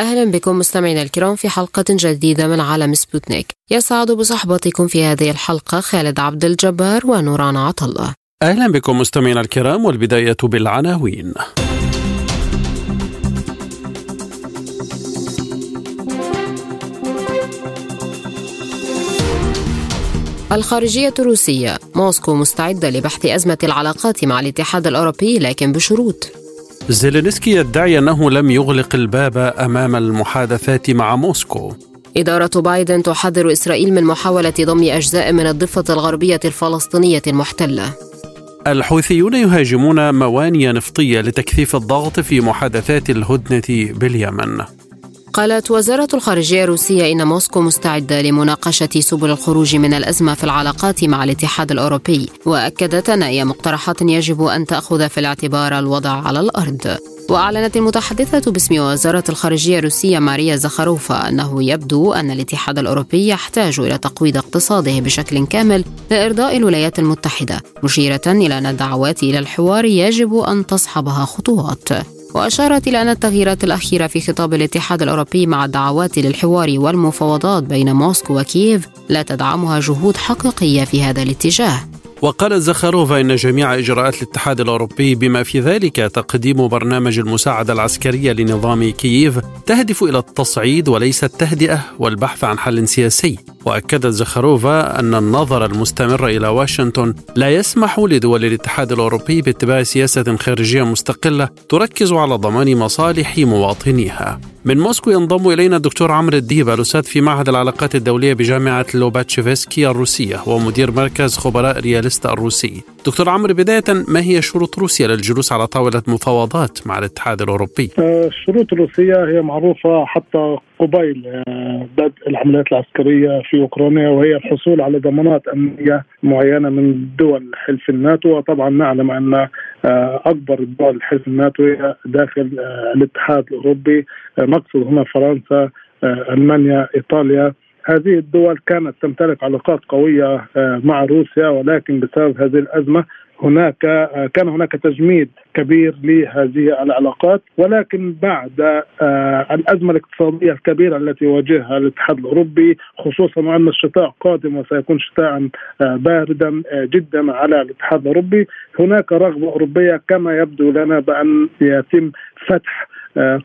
أهلا بكم مستمعينا الكرام في حلقة جديدة من عالم سبوتنيك. يسعد بصحبتكم في هذه الحلقة خالد عبد الجبار ونوران عطا الله. أهلا بكم مستمعينا الكرام والبداية بالعناوين. الخارجية الروسية. موسكو مستعدة لبحث أزمة العلاقات مع الاتحاد الأوروبي لكن بشروط. زيلينسكي يدعي أنه لم يغلق الباب أمام المحادثات مع موسكو. إدارة بايدن تحذر إسرائيل من محاولة ضم أجزاء من الضفة الغربية الفلسطينية المحتلة. الحوثيون يهاجمون موانئ نفطية لتكثيف الضغط في محادثات الهدنة باليمن. قالت وزارة الخارجية الروسية إن موسكو مستعدة لمناقشة سبل الخروج من الأزمة في العلاقات مع الاتحاد الأوروبي وأكدت أن أي مقترحات يجب أن تأخذ في الاعتبار الوضع على الأرض. وأعلنت المتحدثة باسم وزارة الخارجية الروسية ماريا زخاروفا أنه يبدو أن الاتحاد الأوروبي يحتاج إلى تقويض اقتصاده بشكل كامل لإرضاء الولايات المتحدة مشيرة إلى أن الدعوات إلى الحوار يجب أن تصحبها خطوات. وأشارت إلى أن التغييرات الأخيرة في خطاب الاتحاد الأوروبي مع الدعوات للحوار والمفاوضات بين موسكو وكييف لا تدعمها جهود حقيقية في هذا الاتجاه. وقالت زخاروفا إن جميع إجراءات الاتحاد الأوروبي بما في ذلك تقديم برنامج المساعدة العسكرية لنظام كييف تهدف إلى التصعيد وليس التهدئة والبحث عن حل سياسي. وأكدت زخاروفا أن النظر المستمر إلى واشنطن لا يسمح لدول الاتحاد الأوروبي باتباع سياسة خارجية مستقلة تركز على ضمان مصالح مواطنيها. من موسكو ينضم إلينا الدكتور عمرو الديب الأستاذ في معهد العلاقات الدولية بجامعة لوباتشيفسكي الروسية ومدير مركز خبراء رياليست الروسي. دكتور عمرو بداية ما هي شروط روسيا للجلوس على طاولة مفاوضات مع الاتحاد الأوروبي؟ الشروط الروسية هي معروفة حتى قبيل بدء العمليات العسكرية في أوكرانيا وهي الحصول على ضمانات أمنية معينة من دول حلف الناتو وطبعا نعلم أن أكبر دول حلف الناتو هي داخل الاتحاد الأوروبي نقصد هنا فرنسا ألمانيا إيطاليا هذه الدول كانت تمتلك علاقات قوية مع روسيا ولكن بسبب هذه الأزمة هناك كان هناك تجميد كبير لهذه العلاقات. ولكن بعد الأزمة الاقتصادية الكبيرة التي يواجهها الاتحاد الأوروبي خصوصا وأن الشتاء قادم وسيكون شتاء باردا جدا على الاتحاد الأوروبي هناك رغبة أوروبية كما يبدو لنا بأن يتم فتح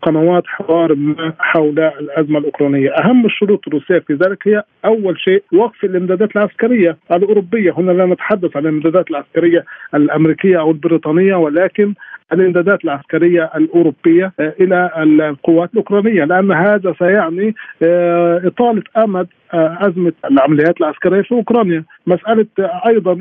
قنوات حوار ما حول الأزمة الأوكرانية، أهم الشروط الروسية في ذلك هي أول شيء وقف الإمدادات العسكرية الأوروبية، هنا لا نتحدث عن الإمدادات العسكرية الأمريكية أو البريطانية ولكن الامدادات العسكرية الأوروبية إلى القوات الأوكرانية. لأن هذا سيعني إطالة أمد أزمة العمليات العسكرية في أوكرانيا، مسألة أيضا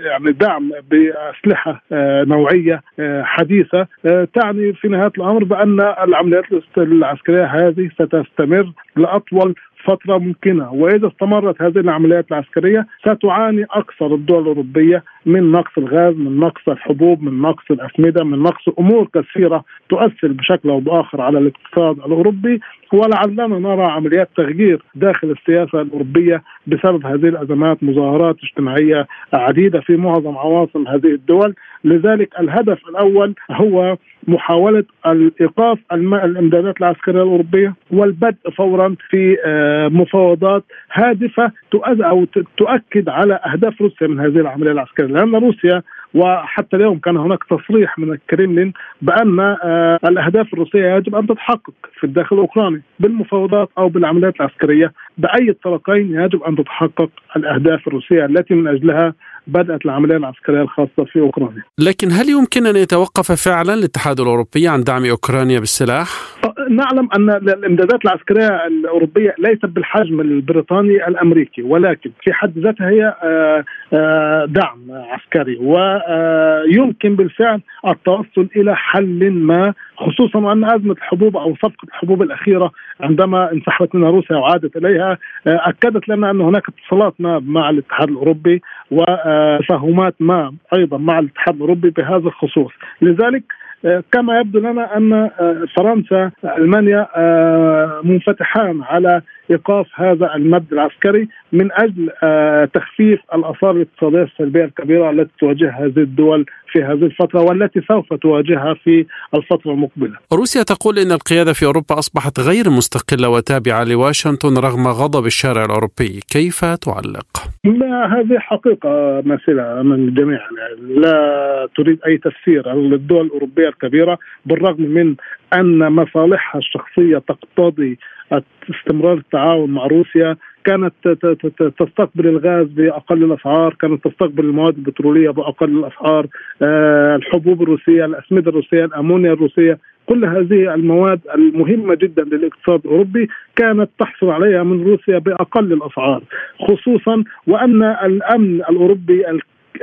يعني دعم بأسلحة نوعية حديثة تعني في نهاية الأمر بأن العمليات العسكرية هذه ستستمر لأطول فترة ممكنة. وإذا استمرت هذه العمليات العسكرية ستعاني أكثر الدول الأوروبية من نقص الغاز من نقص الحبوب من نقص الأسمدة من نقص أمور كثيرة تؤثر بشكل أو بآخر على الاقتصاد الأوروبي. ولعلنا نرى عمليات تغيير داخل السياسة الأوروبية بسبب هذه الأزمات مظاهرات اجتماعية عديدة في معظم عواصم هذه الدول. لذلك الهدف الأول هو محاولة الإيقاف الإمدادات العسكرية الأوروبية والبدء فورا في مفاوضات هادفة أو تؤكد أهداف أهداف روسيا من هذه العملية العسكرية. لأن روسيا وحتى اليوم كان هناك تصريح من الكريملين بأن الأهداف الروسية يجب أن تتحقق في الداخل الأوكراني بالمفاوضات أو بالعمليات العسكرية بأي الطرفين يجب أن تتحقق الأهداف الروسية التي من أجلها بدأت العملية العسكرية الخاصة في أوكرانيا. لكن هل يمكن أن يتوقف فعلا الاتحاد الأوروبي عن دعم أوكرانيا بالسلاح؟ نعلم أن الإمدادات العسكرية الأوروبية ليست بالحجم البريطاني الأمريكي ولكن في حد ذاتها هي دعم عسكري ويمكن بالفعل التوصل إلى حل ما خصوصا وان أزمة الحبوب أو صفقه الحبوب الأخيرة عندما انسحبت منها روسيا وعادت إليها أكدت لنا أن هناك اتصالات ما مع الاتحاد الأوروبي وتفاهمات ما أيضا مع الاتحاد الأوروبي بهذا الخصوص. لذلك كما يبدو لنا أن فرنسا ألمانيا منفتحان على إيقاف هذا المد العسكري من أجل تخفيف الآثار الاقتصادية السلبية الكبيرة التي تواجهها هذه الدول في هذه الفترة والتي سوف تواجهها في الفترة المقبلة. روسيا تقول إن القيادة في أوروبا أصبحت غير مستقلة وتابعة لواشنطن رغم غضب الشارع الأوروبي، كيف تعلق؟ لا هذه حقيقة ماثله من الجميع لا تريد أي تفسير الدول الأوروبية الكبيرة بالرغم من أن مصالحها الشخصية تقتضي استمرار التعاون مع روسيا كانت تستقبل الغاز بأقل الأسعار، كانت تستقبل المواد البترولية بأقل الأسعار، آه، الحبوب الروسية، الأسمدة الروسية، الأمونيا الروسية، كل هذه المواد المهمة جدا للاقتصاد الأوروبي كانت تحصل عليها من روسيا بأقل الأسعار، خصوصا وأن الأمن الأوروبي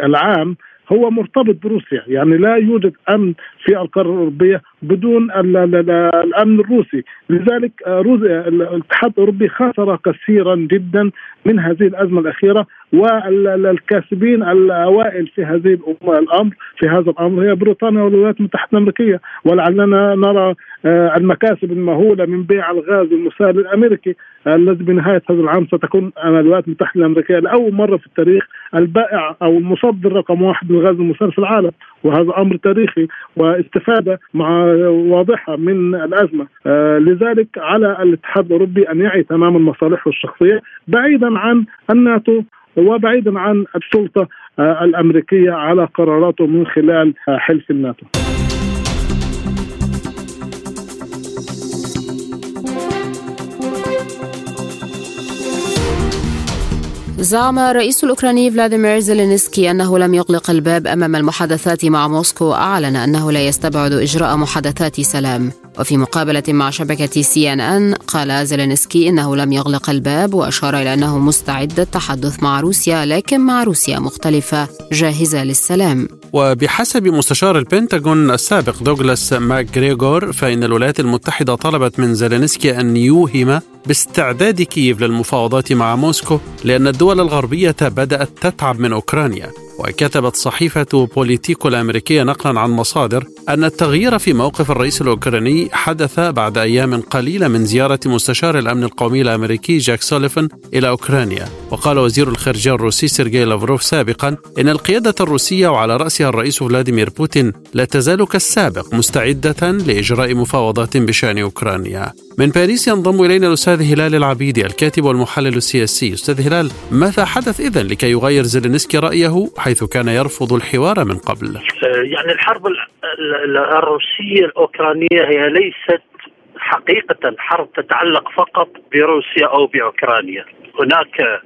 العام هو مرتبط بروسيا يعني لا يوجد أمن في القارة الأوروبية بدون الأمن الروسي. لذلك آه، روسيا الاتحاد الأوروبي خسر كثيرا جدا من هذه الأزمة الأخيرة والكاسبين الأوائل في هذه الامر في هذا الأمر هي بريطانيا والولايات المتحدة الأمريكية. ولعلنا نرى المكاسب المهولة من بيع الغاز المسال الأمريكي الذي بنهاية هذا العام ستكون الولايات المتحدة الأمريكية لأول مرة في التاريخ البائع أو المصدر رقم واحد للغاز المسال في العالم وهذا أمر تاريخي واستفادة مع واضحة من الأزمة آه، لذلك على الاتحاد الأوروبي أن يعي تماما مصالحه الشخصية بعيدا عن الناتو وبعيدا عن السلطة آه، الأمريكية على قراراته من خلال آه، حلف الناتو. زعم الرئيس الأوكراني فلاديمير زيلينسكي أنه لم يغلق الباب أمام المحادثات مع موسكو وأعلن أنه لا يستبعد إجراء محادثات سلام. وفي مقابلة مع شبكة سي إن إن قال زيلينسكي إنه لم يغلق الباب وأشار إلى أنه مستعد للتحدث مع روسيا لكن مع روسيا مختلفة جاهزة للسلام. وبحسب مستشار البنتاغون السابق دوغلاس ماكغريغور فإن الولايات المتحدة طلبت من زيلينسكي أن يوهم باستعداد كييف للمفاوضات مع موسكو لأن الدول الغربية بدأت تتعب من أوكرانيا وكتبت صحيفة بوليتيكو الأمريكية نقلا عن مصادر أن التغيير في موقف الرئيس الأوكراني حدث بعد أيام قليلة من زيارة مستشار الأمن القومي الأمريكي جاك سوليفان إلى أوكرانيا. وقال وزير الخارجية الروسي سيرجي لافروف سابقا إن القيادة الروسية وعلى رأسها الرئيس فلاديمير بوتين لا تزال كالسابق مستعدة لإجراء مفاوضات بشأن أوكرانيا. من باريس ينضم إلينا الأستاذ هلال العبيدي الكاتب والمحلل السياسي. أستاذ هلال ماذا حدث إذن لكي يغير زيلينسكي رأيه حيث كان يرفض الحوار من قبل. آه، يعني الحرب الروسية الأوكرانية هي ليست حقيقة. حرب تتعلق فقط بروسيا أو بأوكرانيا. هناك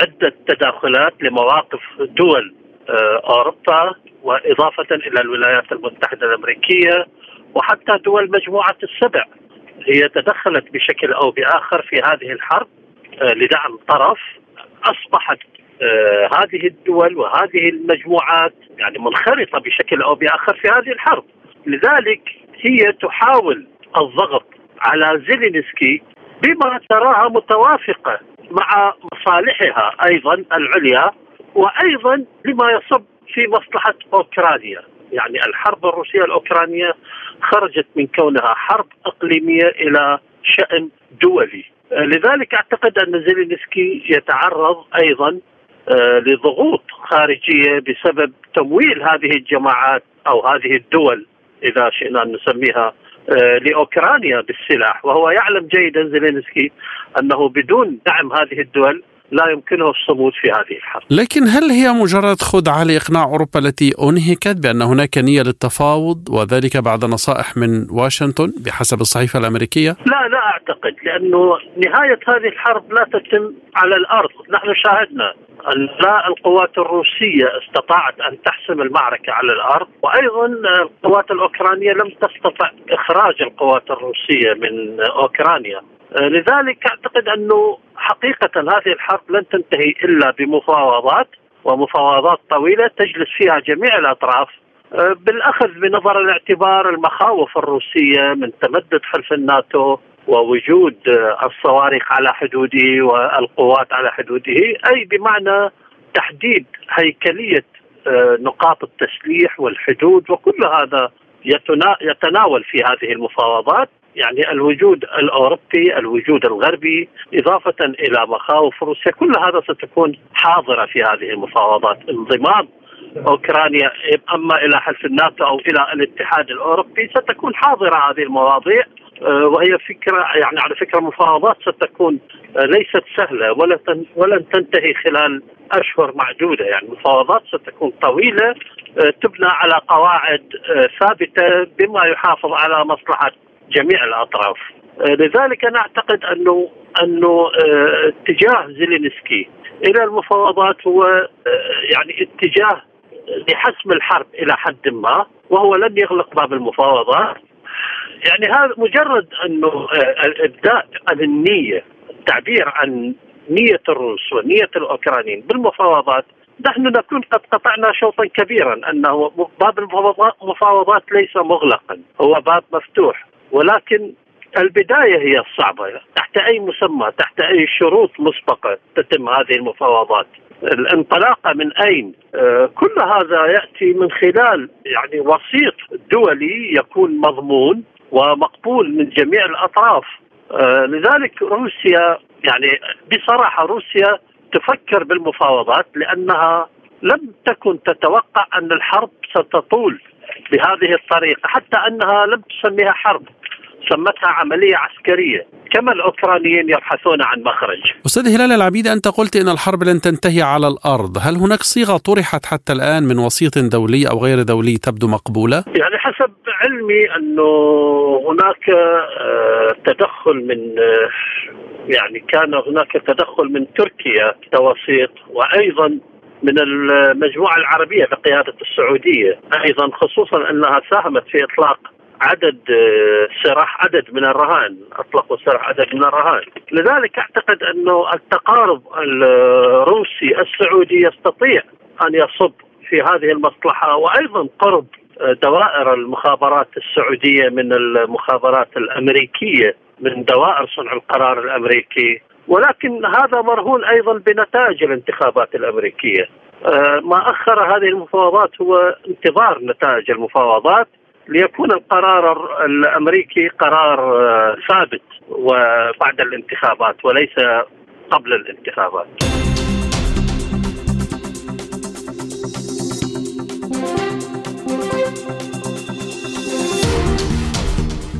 عدة تداخلات لمواقف دول آه، أوروبا وإضافة إلى الولايات المتحدة الأمريكية وحتى دول مجموعة السبع. هي تدخلت بشكل أو بآخر في هذه الحرب آه، لدعم طرف. أصبحت هذه الدول وهذه المجموعات يعني منخرطة بشكل أو بآخر في هذه الحرب. لذلك هي تحاول الضغط على زيلينسكي بما تراها متوافقة مع مصالحها أيضا العليا وأيضا لما يصب في مصلحة أوكرانيا. يعني الحرب الروسية الأوكرانية خرجت من كونها حرب إقليمية إلى شأن دولي. لذلك أعتقد أن زيلينسكي يتعرض أيضا آه، لضغوط خارجية بسبب تمويل هذه الجماعات أو هذه الدول إذا شئنا أن نسميها آه، لأوكرانيا بالسلاح. وهو يعلم جيدا زيلينسكي أنه بدون دعم هذه الدول لا يمكنه الصمود في هذه الحرب. لكن هل هي مجرد خدعة لإقناع أوروبا التي أنهكت بأن هناك نية للتفاوض وذلك بعد نصائح من واشنطن بحسب الصحيفة الأمريكية؟ لا لا أعتقد لأنه نهاية هذه الحرب لا تتم على الأرض. نحن شاهدنا لا القوات الروسية استطاعت أن تحسم المعركة على الأرض وأيضا القوات الأوكرانية لم تستطع إخراج القوات الروسية من أوكرانيا. لذلك أعتقد أنه حقيقة هذه الحرب لن تنتهي إلا بمفاوضات ومفاوضات طويلة تجلس فيها جميع الأطراف. بالأخذ بنظر الاعتبار المخاوف الروسية من تمدد حلف الناتو ووجود الصواريخ على حدوده والقوات على حدوده أي بمعنى تحديد هيكلية آه، نقاط التسليح والحدود وكل هذا يتناول في هذه المفاوضات. يعني الوجود الأوروبي، الوجود الغربي، إضافة إلى مخاوف روسيا، كل هذا ستكون حاضرة في هذه المفاوضات، انضمام أوكرانيا أما إلى حلف الناتو أو إلى الاتحاد الأوروبي ستكون حاضرة هذه المواضيع. آه، وهي فكرة يعني على فكرة مفاوضات ستكون آه، ليست سهلة ولا ولن تنتهي خلال أشهر معدودة. يعني مفاوضات ستكون طويلة آه، تبنى على قواعد ثابتة بما يحافظ على مصلحة جميع الأطراف. لذلك أنا أعتقد انه أنه اتجاه زيلينسكي إلى المفاوضات هو يعني اتجاه لحسم الحرب إلى حد ما وهو لن يغلق باب المفاوضات يعني هذا مجرد أنه آه، ابداء عن النية التعبير عن نية الروس ونية الأوكرانيين بالمفاوضات نحن نكون قد قطعنا شوطا كبيرا أنه باب المفاوضات ليس مغلقا هو باب مفتوح ولكن البداية هي الصعبة. تحت أي مسمى تحت أي شروط مسبقة تتم هذه المفاوضات. الانطلاقة من أين؟ آه، كل هذا يأتي من خلال يعني وسيط دولي يكون مضمون ومقبول من جميع الأطراف. آه، لذلك روسيا يعني بصراحة روسيا تفكر بالمفاوضات لأنها لم تكن تتوقع أن الحرب ستطول. بهذه الطريقة حتى أنها لم تسميها حرب سمتها عملية عسكرية كما الأوكرانيين يبحثون عن مخرج أستاذ هلال العبيد أنت قلت أن الحرب لن تنتهي على الأرض هل هناك صيغة طرحت حتى الآن من وسيط دولي أو غير دولي تبدو مقبولة؟ يعني حسب علمي أنه هناك آه، تدخل من آه، يعني كان هناك تدخل من تركيا كوسيط وأيضا من المجموعة العربية بقيادة السعودية. أيضا خصوصا أنها ساهمت في إطلاق عدد آه، سراح عدد من الرهان أطلقوا سراح عدد من الرهان. لذلك أعتقد أنه التقارب الروسي السعودي يستطيع أن يصب في هذه المصلحة وأيضا قرب آه، دوائر المخابرات السعودية من المخابرات الأمريكية من دوائر صنع القرار الأمريكي. ولكن هذا مرهون أيضا بنتائج الانتخابات الأمريكية آه، ما أخر هذه المفاوضات هو انتظار نتائج المفاوضات ليكون القرار الأمريكي قرار آه، ثابت وبعد الانتخابات وليس قبل الانتخابات.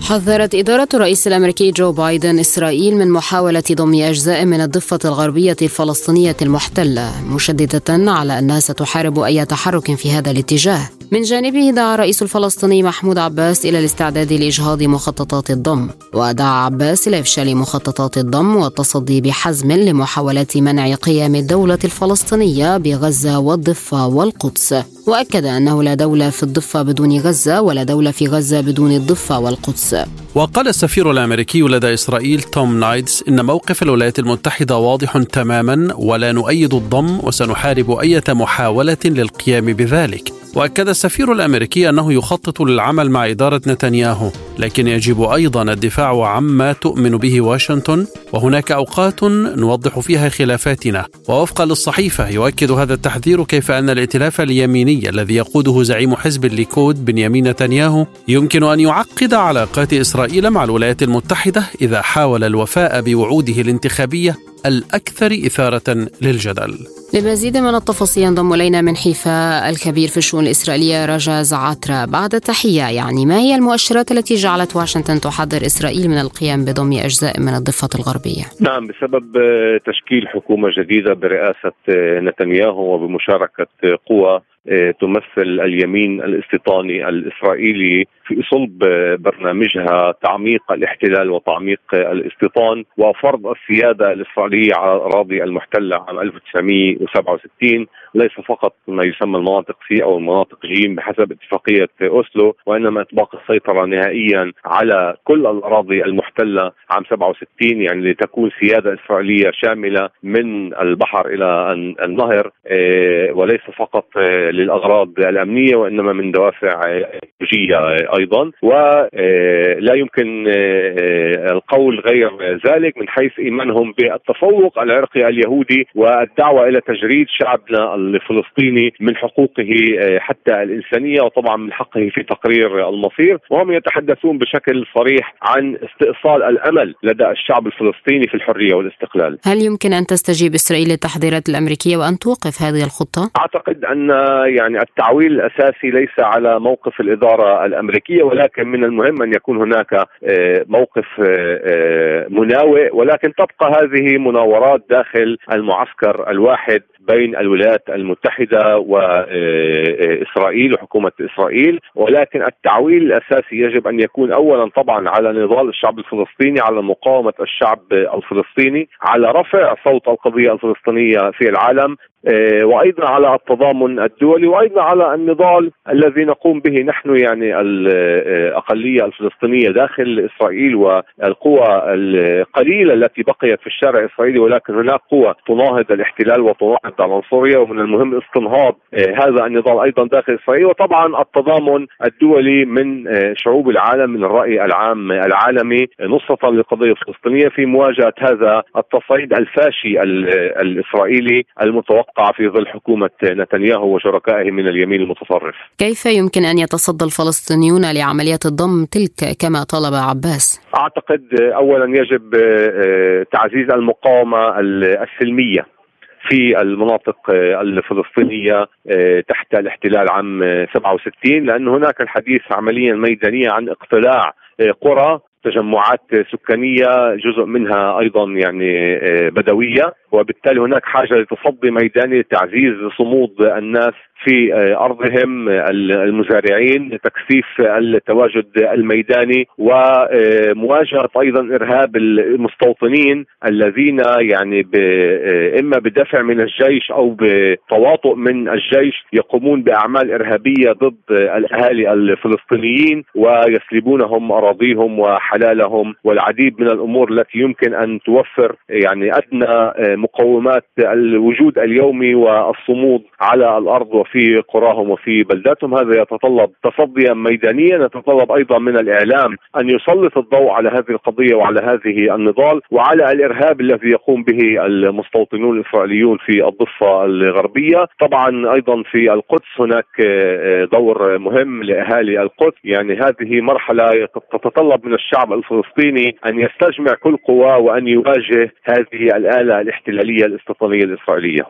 حذرت إدارة الرئيس الأمريكي جو بايدن إسرائيل من محاولة ضم أجزاء من الضفة الغربية الفلسطينية المحتلة مشددة على أنها ستحارب أي تحرك في هذا الاتجاه. من جانبه دعا الرئيس الفلسطيني محمود عباس إلى الاستعداد لإجهاض مخططات الضم ودعا عباس إلى إفشال مخططات الضم والتصدي بحزم لمحاولات منع قيام الدولة الفلسطينية بغزة والضفة والقدس. وأكد أنه لا دولة في الضفة بدون غزة ولا دولة في غزة بدون الضفة والقدس. وقال السفير الأمريكي لدى إسرائيل توم نايدز إن موقف الولايات المتحدة واضح تماما ولا نؤيد الضم وسنحارب أي محاولة للقيام بذلك. وأكد السفير الأمريكي أنه يخطط للعمل مع إدارة نتنياهو. لكن يجب أيضا الدفاع عما تؤمن به واشنطن وهناك أوقات نوضح فيها خلافاتنا. ووفقا للصحيفة يؤكد هذا التحذير كيف أن الائتلاف اليميني الذي يقوده زعيم حزب الليكود بنيامين نتنياهو يمكن أن يعقد علاقات إسرائيل مع الولايات المتحدة إذا حاول الوفاء بوعوده الانتخابية الأكثر إثارة للجدل. لمزيد من التفاصيل ينضم إلينا من حيفا الكبير في الشؤون الإسرائيلية رجاز عطرة بعد التحية يعني ما هي المؤشرات التي جعلت واشنطن تحذر إسرائيل من القيام بضم أجزاء من الضفة الغربية. نعم بسبب تشكيل حكومة جديدة برئاسة نتنياهو وبمشاركة قوى تمثل اليمين الاستيطاني الإسرائيلي في صلب برنامجها تعميق الاحتلال وتعميق الاستيطان وفرض السيادة الإسرائيلية على الاراضي المحتلة عام 1967 ليس فقط ما يسمى المناطق سي أو المناطق جيم بحسب اتفاقية أوسلو وإنما إطباق السيطرة نهائيا على كل الأراضي المحتلة عام 67 يعني لتكون سيادة إسرائيلية شاملة من البحر إلى النهر آه، وليس فقط آه، للأغراض الأمنية وإنما من دوافع ايديولوجيه أيضا ولا يمكن القول غير ذلك من حيث إيمانهم بالتفوق العرقي اليهودي والدعوة إلى تجريد شعبنا الفلسطيني من حقوقه حتى الإنسانية وطبعا من حقه في تقرير المصير وهم يتحدثون بشكل صريح عن استئصال الأمل لدى الشعب الفلسطيني في الحرية والاستقلال. هل يمكن أن تستجيب إسرائيل للتحذيرات الأمريكية وأن توقف هذه الخطة؟ أعتقد أن يعني التعويل الأساسي ليس على موقف الإدارة الأمريكية ولكن من المهم أن يكون هناك آه، موقف آه، آه، مناوئ ولكن تبقى هذه مناورات داخل المعسكر الواحد. بين الولايات المتحدة واسرائيل وحكومة إسرائيل ولكن التعويل الأساسي يجب أن يكون اولا طبعا على نضال الشعب الفلسطيني على مقاومة الشعب الفلسطيني على رفع صوت القضية الفلسطينية في العالم آه، وأيضا على التضامن الدولي وأيضا على النضال الذي نقوم به نحن يعني الاقليه الفلسطينية داخل إسرائيل والقوى القليلة التي بقيت في الشارع الإسرائيلي ولكن هناك قوى تناهض الاحتلال وتناهض العنصريه ومن المهم استنهاض آه، هذا النضال أيضا داخل اسرائيل وطبعا التضامن الدولي من آه، شعوب العالم من الرأي العام العالمي نصرة للقضيه الفلسطينيه في مواجهة هذا التصعيد الفاشي الإسرائيلي المتوقع في ظل حكومة نتنياهو وشركائه من اليمين المتطرف كيف يمكن أن يتصدى الفلسطينيون لعملية الضم تلك كما طلب عباس؟ أعتقد أولا يجب آه، تعزيز المقاومة السلمية. في المناطق الفلسطينية آه، تحت الاحتلال عام 67 لأن هناك الحديث عمليا ميدانية عن اقتلاع آه، قرى تجمعات سكانية جزء منها أيضا يعني بدوية وبالتالي هناك حاجة لتصدي ميداني لتعزيز صمود الناس في آه، أرضهم المزارعين تكثيف التواجد الميداني ومواجهه أيضا إرهاب المستوطنين الذين يعني آه، إما بدفع من الجيش أو بتواطؤ من الجيش يقومون بأعمال إرهابية ضد الأهالي الفلسطينيين ويسلبونهم أراضيهم وحلالهم والعديد من الأمور التي يمكن أن توفر يعني أدنى آه، مقومات الوجود اليومي والصمود على الأرض وفي قراهم وفي بلداتهم. هذا يتطلب تصديا ميدانيا يتطلب أيضا من الإعلام أن يسلط الضوء على هذه القضية وعلى هذه النضال وعلى الإرهاب الذي يقوم به المستوطنون الإسرائيليون في الضفة الغربية. طبعا أيضا في القدس هناك دور مهم لأهالي القدس. يعني هذه مرحلة تتطلب من الشعب الفلسطيني أن يستجمع كل قواه وأن يواجه هذه الآلة الاحتلالية الاستيطانية الإسرائيلية.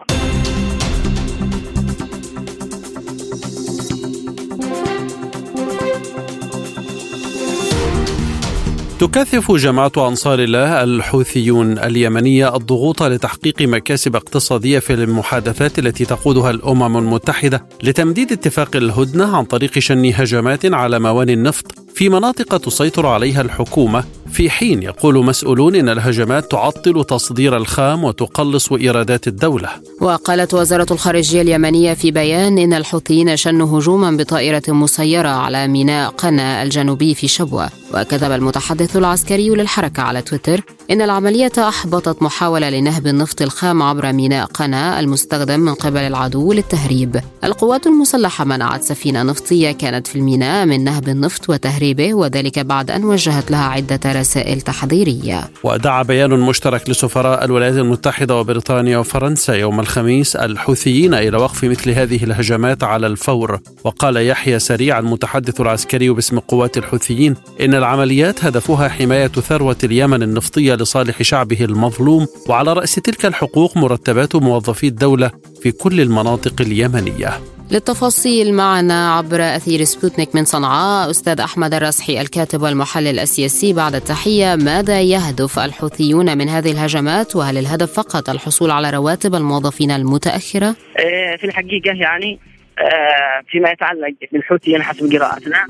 تكثف جماعة أنصار الله الحوثيون اليمنية الضغوط لتحقيق مكاسب اقتصادية في المحادثات التي تقودها الأمم المتحدة لتمديد اتفاق الهدنة عن طريق شن هجمات على مواني النفط. في مناطق تسيطر عليها الحكومة في حين يقول مسؤولون إن الهجمات تعطل تصدير الخام وتقلص إيرادات الدولة. وقالت وزارة الخارجية اليمنية في بيان إن الحوثيين شنوا هجوما بطائرة مسيرة على ميناء قنا الجنوبي في شبوة، وكتب المتحدث العسكري للحركة على تويتر إن العملية أحبطت محاولة لنهب النفط الخام عبر ميناء قنا المستخدم من قبل العدو للتهريب. القوات المسلحة منعت سفينة نفطية كانت في الميناء من نهب النفط وتهريبه وذلك بعد أن وجهت لها عدة رسائل تحذيرية ودعا بيان مشترك لسفراء الولايات المتحدة وبريطانيا وفرنسا يوم الخميس الحوثيين إلى وقف مثل هذه الهجمات على الفور. وقال يحيى سريع المتحدث العسكري باسم قوات الحوثيين إن العمليات هدفها حماية ثروة اليمن النفطية لصالح شعبه المظلوم وعلى رأس تلك الحقوق مرتبات موظفي الدولة في كل المناطق اليمنية. للتفاصيل معنا عبر أثير سبوتنيك من صنعاء أستاذ أحمد الرسحي الكاتب والمحلل السياسي. بعد التحية ماذا يهدف الحوثيون من هذه الهجمات؟ وهل الهدف فقط الحصول على رواتب الموظفين المتأخرة؟ آه، في الحقيقة يعني آه، فيما يتعلق بالحوثيين حسب قراءتنا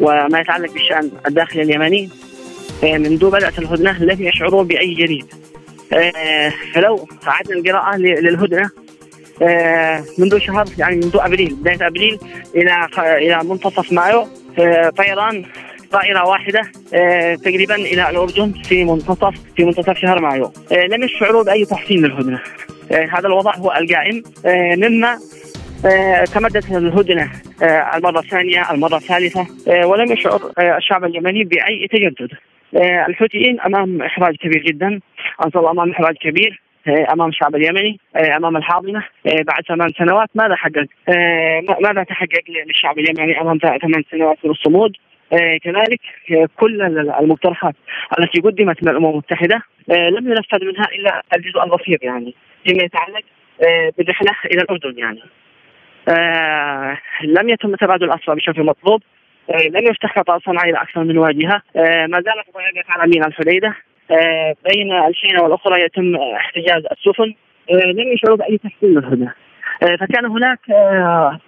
وما يتعلق بالشأن الداخلي اليمني آه، منذ بدأت الهدنة لم يشعروا بأي جديد. فلو عدنا القراءة للهدنة منذ شهر يعني منذ أبريل بداية أبريل إلى إلى منتصف مايو آه، طيران طائرة واحدة آه، تقريبا إلى الأردن في منتصف في منتصف شهر مايو. لم يشعروا بأي تحسين للهدنه هذا الوضع هو القائم. مما آه، آه، المرة الثانية المرة الثالثة آه، ولم يشعر الشعب اليمني بأي تجدد. الحوثيين أمام إحراج كبير جدا. انصروا امام إحراج كبير. أمام الشعب اليمني أمام الحاضنة بعد ثمان سنوات ماذا حقق؟ ماذا تحقق للشعب اليمني أمام ثمان سنوات من الصمود؟ كذلك كل المقترحات التي قدمت من الأمم المتحدة لم ينفذ منها إلا الجزء البسيط يعني فيما يتعلق بالرحله إلى الأردن يعني لم يتم تبادل الاسرى بشكل مطلوب لم يفتح قطاع صنعاء إلى أكثر من واجهة ما زالت الضيقات على ميناء الحديدة بين الحين والأخرى يتم احتجاز السفن. آه لم يشعروا بأي تحسين للهدنه آه فكان هناك آه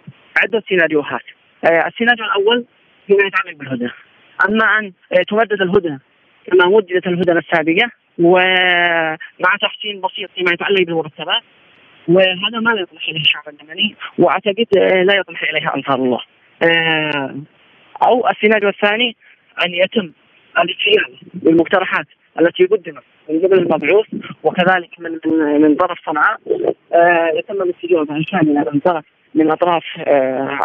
عدة سيناريوهات. آه السيناريو الأول فيما يتعلق بالهدنه أما أن آه تمدد الهدنه كما مددت الهدنه السابقة ومع تحسين بسيط فيما يتعلق بالمرتبات وهذا ما لا يطمح إليه الشعب اليمني وأعتقد آه، لا يطمح إليها أنصار الله. آه، أو السيناريو الثاني أن يتم الاستجابه للمقترحات. التي قدمت من قبل المبعوث وكذلك من من, من طرف صنعاء. آه، يتم الاستجابة الكامله من طرف من أطراف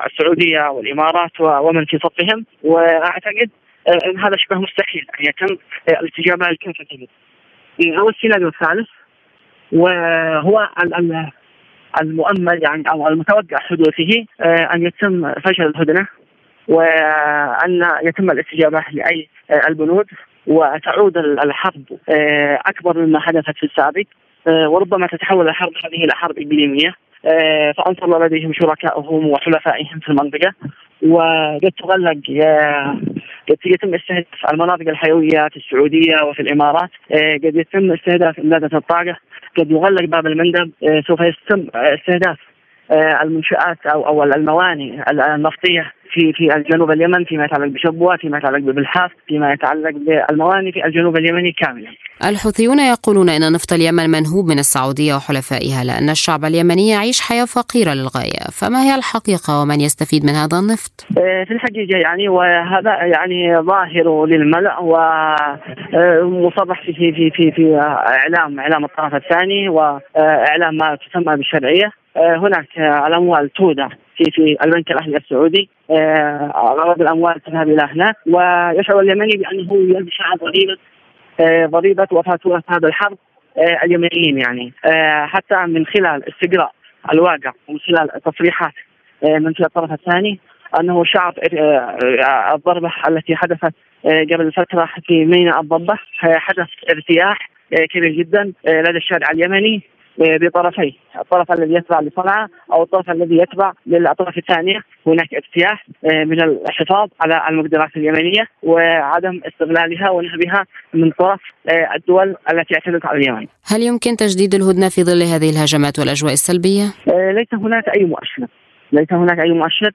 السعودية والإمارات ومن في صفهم واعتقد إن هذا شبه مستحيل أن يتم الاستجابة الكافه أو السيناريو الثالث وهو المؤمل يعني أو المتوقع حدوثه آه، أن يتم فشل الهدنة وأن يتم الاستجابة لأي آه، البنود. وتعود الحرب آه، أكبر مما حدثت في السابق. وربما تتحول الحرب هذه إلى حرب اقليميه فأنصر لديهم شركائهم وحلفائهم في المنطقة. وقد تغلق يتم استهداف المناطق الحيوية في السعودية وفي الإمارات. قد يتم استهداف إمدادات الطاقة. قد يغلق باب المندب. آه، سوف يتم استهداف آه، المنشآت أو أو الموانئ النفطية في في الجنوب اليمن فيما يتعلق بشبوة، فيما يتعلق ببلحاف، فيما يتعلق بالموانئ في الجنوب اليمني كاملا. الحوثيون يقولون إن نفط اليمن منهوب من السعودية وحلفائها لأن الشعب اليمني يعيش حياة فقيرة للغاية، فما هي الحقيقة ومن يستفيد من هذا النفط؟ آه، في الحقيقة يعني وهذا يعني ظاهر للملأ ومصرح في في في في اعلام إعلام الطرف الثاني وإعلام ما تسمى بالشرعية آه، هناك الأموال تودع في في البنك الأهلي السعودي. اغلب الأموال تذهب إلى هناك ويشعر اليمني بأنه يدفع ضريبه آه، ضريبه وفاتورة هذا الحرب آه، اليمنيين يعني. حتى من خلال استقراء الواقع ومن خلال تصريحات من الطرف الثاني أنه شعر الضربة التي حدثت قبل فترة في ميناء الضبة حدث ارتياح كبير جدا لدى الشارع اليمني. بطرفي. الطرف الذي يتبع لصنعاء أو الطرف الذي يتبع للأطراف الثانية. هناك اجتياح آه، من الحفاظ على المقدرات اليمنية وعدم استغلالها ونهبها من طرف آه، الدول التي اعتدت على اليمن. هل يمكن تجديد الهدنة في ظل هذه الهجمات والأجواء السلبية؟ آه، ليس هناك أي مؤشر ليس هناك أي مؤشر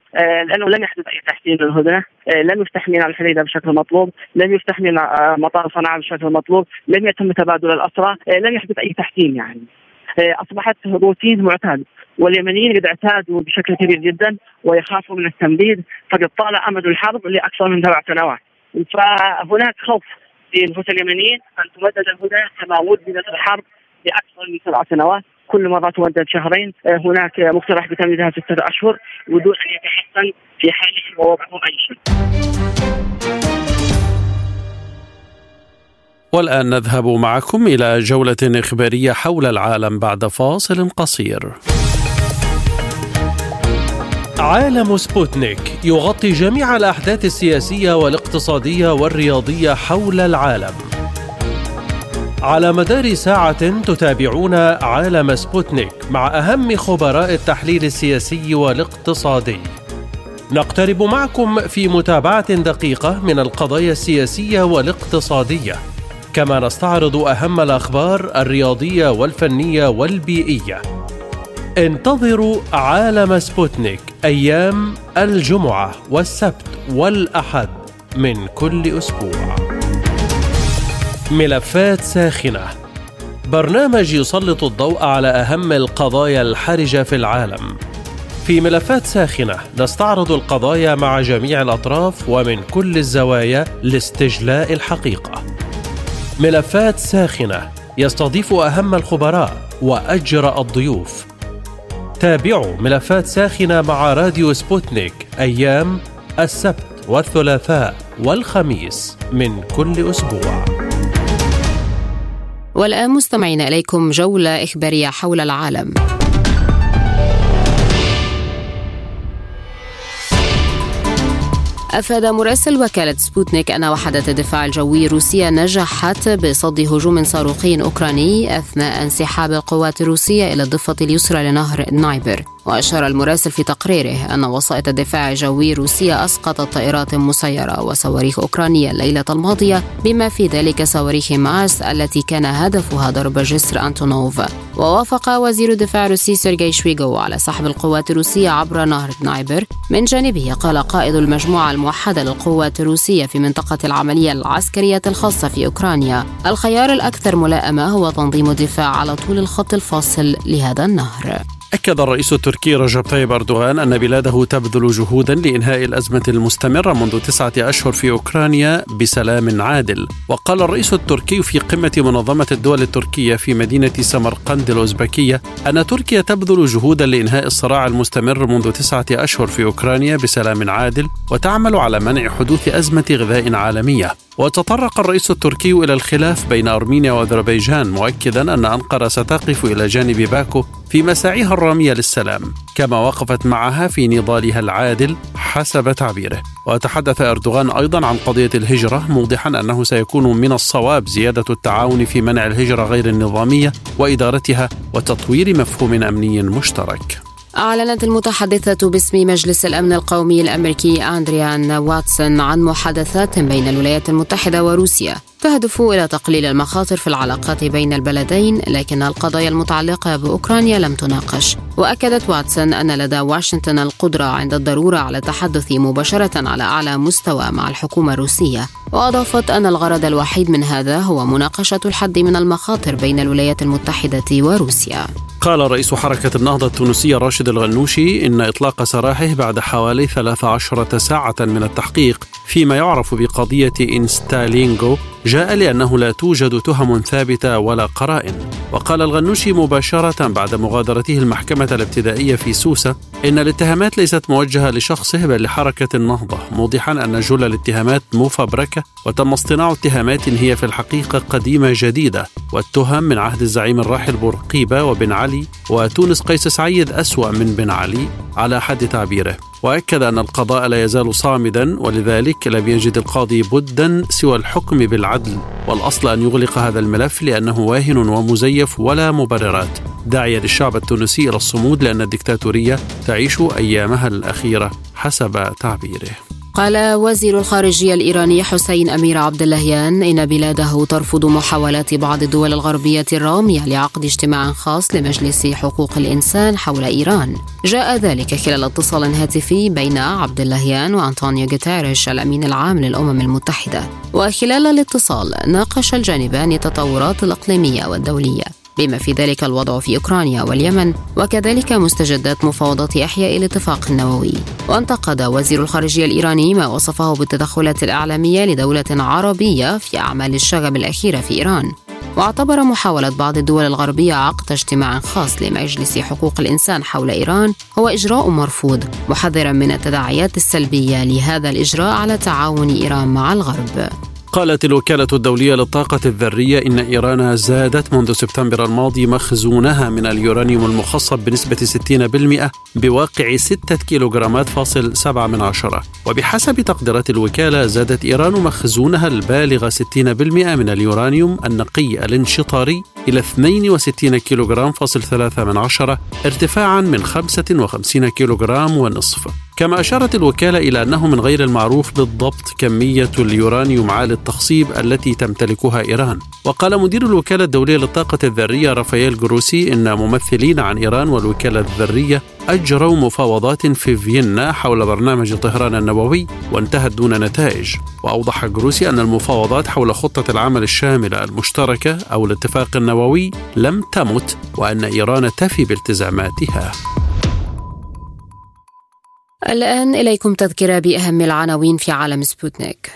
لأنه لم يحدث أي تحسين للهدنة، لم يفتح ميناء الحديدة بشكل مطلوب، لم يفتح ميناء مطار صنعاء بشكل مطلوب، لم يتم تبادل الاسرى، لم يحدث أي تحسين يعني. آه، أصبحت روتين معتاد واليمنيين قد اعتادوا بشكل كبير جدا ويخافوا من التمديد فقد طال أمد الحرب لأكثر من سبع سنوات. فهناك خوف في نفوس اليمنيين أن تمدد الهدى كما مددت الحرب لأكثر من سبع سنوات. كل مرة تمدد شهرين آه، هناك مقترح بتمديدها ستة أشهر ودون أن يتحسن في حالهم ووضعهم أي شيء والآن نذهب معكم إلى جولة إخبارية حول العالم بعد فاصل قصير. عالم سبوتنيك يغطي جميع الأحداث السياسية والاقتصادية والرياضية حول العالم. على مدار الساعة تتابعون عالم سبوتنيك مع أهم خبراء التحليل السياسي والاقتصادي. نقترب معكم في متابعة دقيقة من القضايا السياسية والاقتصادية كما نستعرض أهم الأخبار الرياضية والفنية والبيئية. انتظروا عالم سبوتنيك أيام الجمعة والسبت والأحد من كل أسبوع. ملفات ساخنة. برنامج يسلط الضوء على أهم القضايا الحرجة في العالم. في ملفات ساخنة نستعرض القضايا مع جميع الأطراف ومن كل الزوايا لاستجلاء الحقيقة. ملفات ساخنة يستضيف أهم الخبراء وأجرأ الضيوف. تابعوا ملفات ساخنة مع راديو سبوتنيك أيام السبت والثلاثاء والخميس من كل أسبوع. والآن مستمعين إليكم جولة إخبارية حول العالم. أفاد مراسل وكالة سبوتنيك أن وحدة الدفاع الجوي الروسية نجحت بصد هجوم صاروخي أوكراني أثناء انسحاب القوات الروسية إلى الضفة اليسرى لنهر دنيبر. وأشار المراسل في تقريره أن وسائط الدفاع الجوي الروسية أسقطت طائرات مسيرة وصواريخ أوكرانية الليلة الماضية بما في ذلك صواريخ هيمارس التي كان هدفها ضرب جسر أنتونوف. ووافق وزير الدفاع الروسي سيرجي شويغو على سحب القوات الروسية عبر نهر دنيبر من جانبه قال قائد المجموعة الموحدة للقوات الروسية في منطقة العملية العسكرية الخاصة في أوكرانيا. الخيار الأكثر ملائمة هو تنظيم الدفاع على طول الخط الفاصل لهذا النهر. أكد الرئيس التركي رجب طيب أردوغان أن بلاده تبذل جهودا لإنهاء الأزمة المستمرة منذ تسعة أشهر في أوكرانيا بسلام عادل. وقال الرئيس التركي في قمة منظمة الدول التركية في مدينة سمرقند الأوزبكية أن تركيا تبذل جهودا لإنهاء الصراع المستمر منذ تسعة أشهر في أوكرانيا بسلام عادل وتعمل على منع حدوث أزمة غذاء عالمية. وتطرق الرئيس التركي إلى الخلاف بين أرمينيا وأذربيجان مؤكدا أن أنقرة ستقف إلى جانب باكو في مساعيها الرامية للسلام كما وقفت معها في نضالها العادل حسب تعبيره. وتحدث أردوغان أيضا عن قضية الهجرة موضحا أنه سيكون من الصواب زيادة التعاون في منع الهجرة غير النظامية وإدارتها وتطوير مفهوم أمني مشترك. أعلنت المتحدثة باسم مجلس الأمن القومي الأمريكي أندريان واتسون عن محادثات بين الولايات المتحدة وروسيا. تهدف إلى تقليل المخاطر في العلاقات بين البلدين لكن القضايا المتعلقة بأوكرانيا لم تناقش. وأكدت واتسون أن لدى واشنطن القدرة عند الضرورة على التحدث مباشرة على أعلى مستوى مع الحكومة الروسية. وأضافت أن الغرض الوحيد من هذا هو مناقشة الحد من المخاطر بين الولايات المتحدة وروسيا. قال رئيس حركة النهضة التونسية راشد الغنوشي إن إطلاق سراحه بعد حوالي 13 ساعة من التحقيق فيما يعرف بقضية إنستالينغو جاء لأنه لا توجد تهم ثابتة ولا قرائن. وقال الغنوشي مباشرة بعد مغادرته المحكمة الابتدائية في سوسة إن الاتهامات ليست موجهة لشخصه بل لحركة النهضة موضحا أن جل الاتهامات مفبركة وتم اصطناع اتهامات هي في الحقيقة قديمة جديدة. والتهم من عهد الزعيم الراحل بورقيبة وبن علي وتونس قيس سعيد أسوأ من بن علي على حد تعبيره. وأكد أن القضاء لا يزال صامدا ولذلك لم يجد القاضي بدا سوى الحكم بالعدل والأصل أن يغلق هذا الملف لأنه واهن ومزيف ولا مبررات. داعيا للشعب التونسي إلى الصمود لأن الدكتاتورية تعيش أيامها الأخيرة حسب تعبيره. قال وزير الخارجية الإيراني حسين أمير عبد اللهيان إن بلاده ترفض محاولات بعض الدول الغربية الرامية لعقد اجتماع خاص لمجلس حقوق الإنسان حول إيران. جاء ذلك خلال اتصال هاتفي بين عبد اللهيان وأنطونيو غوتيريش الأمين العام للأمم المتحدة. وخلال الاتصال ناقش الجانبان التطورات الإقليمية والدولية. بما في ذلك الوضع في أوكرانيا واليمن وكذلك مستجدات مفاوضات إحياء الاتفاق النووي. وانتقد وزير الخارجية الإيراني ما وصفه بالتدخلات الإعلامية لدولة عربية في أعمال الشغب الأخيرة في إيران. واعتبر محاولة بعض الدول الغربية عقد اجتماع خاص لمجلس حقوق الإنسان حول إيران هو إجراء مرفوض محذرا من التداعيات السلبية لهذا الإجراء على تعاون إيران مع الغرب. قالت الوكالة الدولية للطاقة الذرية إن إيران زادت منذ سبتمبر الماضي مخزونها من اليورانيوم المخصب بنسبة 60% بواقع 6 كيلوغرامات فاصل 7 من عشرة. وبحسب تقديرات الوكالة زادت إيران مخزونها البالغ 60% من اليورانيوم النقي الانشطاري إلى 62 كيلوغرام فاصل 3 من عشرة ارتفاعا من 55 كيلوغرام ونصف. كما أشارت الوكالة إلى أنه من غير المعروف بالضبط كمية اليورانيوم عالي التخصيب التي تمتلكها إيران. وقال مدير الوكالة الدولية للطاقة الذرية رافائيل جروسي إن ممثلين عن إيران والوكالة الذرية أجروا مفاوضات في فيينا حول برنامج طهران النووي وانتهت دون نتائج. وأوضح جروسي أن المفاوضات حول خطة العمل الشاملة المشتركة أو الاتفاق النووي لم تمت وأن إيران تفي بالتزاماتها. الآن إليكم تذكرة بأهم العناوين في عالم سبوتنيك.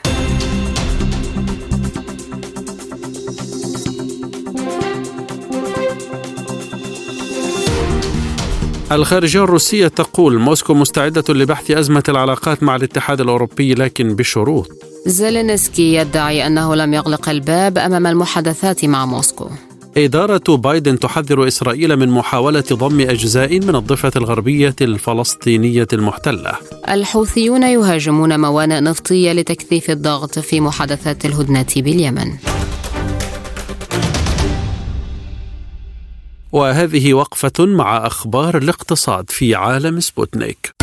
الخارجية الروسية تقول موسكو مستعدة لبحث أزمة العلاقات مع الاتحاد الأوروبي لكن بشروط. زيلينسكي يدعي أنه لم يغلق الباب أمام المحادثات مع موسكو. إدارة بايدن تحذر إسرائيل من محاولة ضم أجزاء من الضفة الغربية الفلسطينية المحتلة. الحوثيون يهاجمون موانئ نفطية لتكثيف الضغط في محادثات الهدنة باليمن. وهذه وقفة مع أخبار الاقتصاد في عالم سبوتنيك.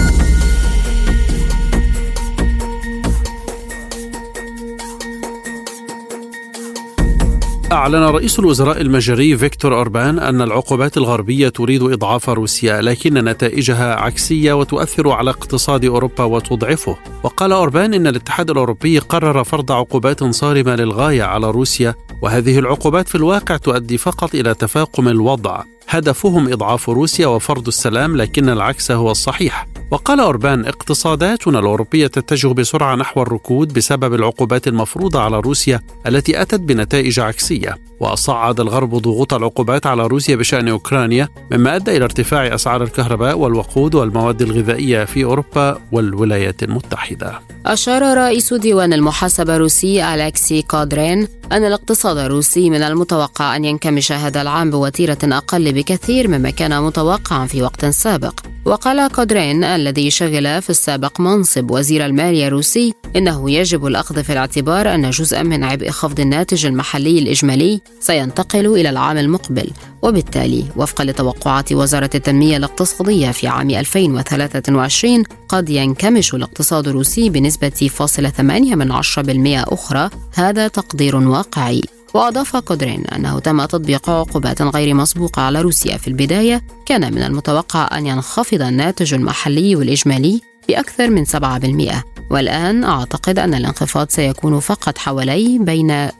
أعلن رئيس الوزراء المجري فيكتور أوربان أن العقوبات الغربية تريد إضعاف روسيا لكن نتائجها عكسية وتؤثر على اقتصاد أوروبا وتضعفه. وقال أوربان إن الاتحاد الأوروبي قرر فرض عقوبات صارمة للغاية على روسيا وهذه العقوبات في الواقع تؤدي فقط إلى تفاقم الوضع. هدفهم إضعاف روسيا وفرض السلام لكن العكس هو الصحيح. وقال أوربان اقتصاداتنا الأوروبية تتجه بسرعة نحو الركود بسبب العقوبات المفروضة على روسيا التي أتت بنتائج عكسية. وصعد الغرب ضغوط العقوبات على روسيا بشأن أوكرانيا مما أدى إلى ارتفاع أسعار الكهرباء والوقود والمواد الغذائية في أوروبا والولايات المتحدة. أشار رئيس ديوان المحاسبة الروسي ألكسي كودرين أن الاقتصاد الروسي من المتوقع أن ينكمش هذا العام بوتيرة أقل بكثير مما كان متوقعا في وقت سابق. وقال كودرين الذي شغل في السابق منصب وزير المالية الروسي إنه يجب الأخذ في الاعتبار أن جزءا من عبء خفض الناتج المحلي الإجمالي سينتقل إلى العام المقبل. وبالتالي وفقا لتوقعات وزارة التنمية الاقتصادية في عام 2023 قد ينكمش الاقتصاد الروسي بنسبة فاصلة ثمانية من عشرة بالمئة أخرى. هذا تقدير واقعي. وأضاف قدرين أنه تم تطبيق عقوبات غير مسبوقة على روسيا في البداية. كان من المتوقع أن ينخفض الناتج المحلي والإجمالي بأكثر من 7% والآن أعتقد أن الانخفاض سيكون فقط حوالي بين 2.9%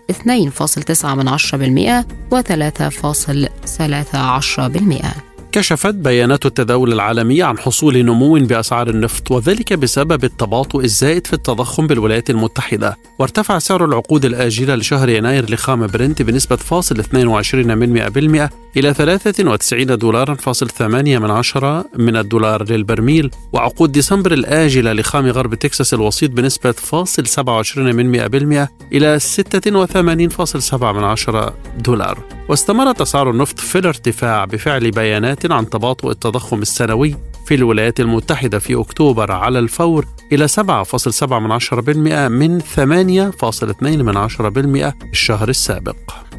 و 3.13% كشفت بيانات التداول العالمي عن حصول نمو بأسعار النفط وذلك بسبب التباطؤ الزائد في التضخم بالولايات المتحدة. وارتفع سعر العقود الآجلة لشهر يناير لخام برنت بنسبة فاصل 22 من 100% إلى 93 دولارا فاصل 8 من عشرة من الدولار للبرميل. وعقود ديسمبر الآجلة لخام غرب تكساس الوسيط بنسبة فاصل 27 من 100% إلى 86.7 من عشرة دولار. واستمرت أسعار النفط في الارتفاع بفعل بيانات عن تباطؤ التضخم السنوي في الولايات المتحدة في أكتوبر على الفور إلى 7.7% من 8.2% الشهر السابق.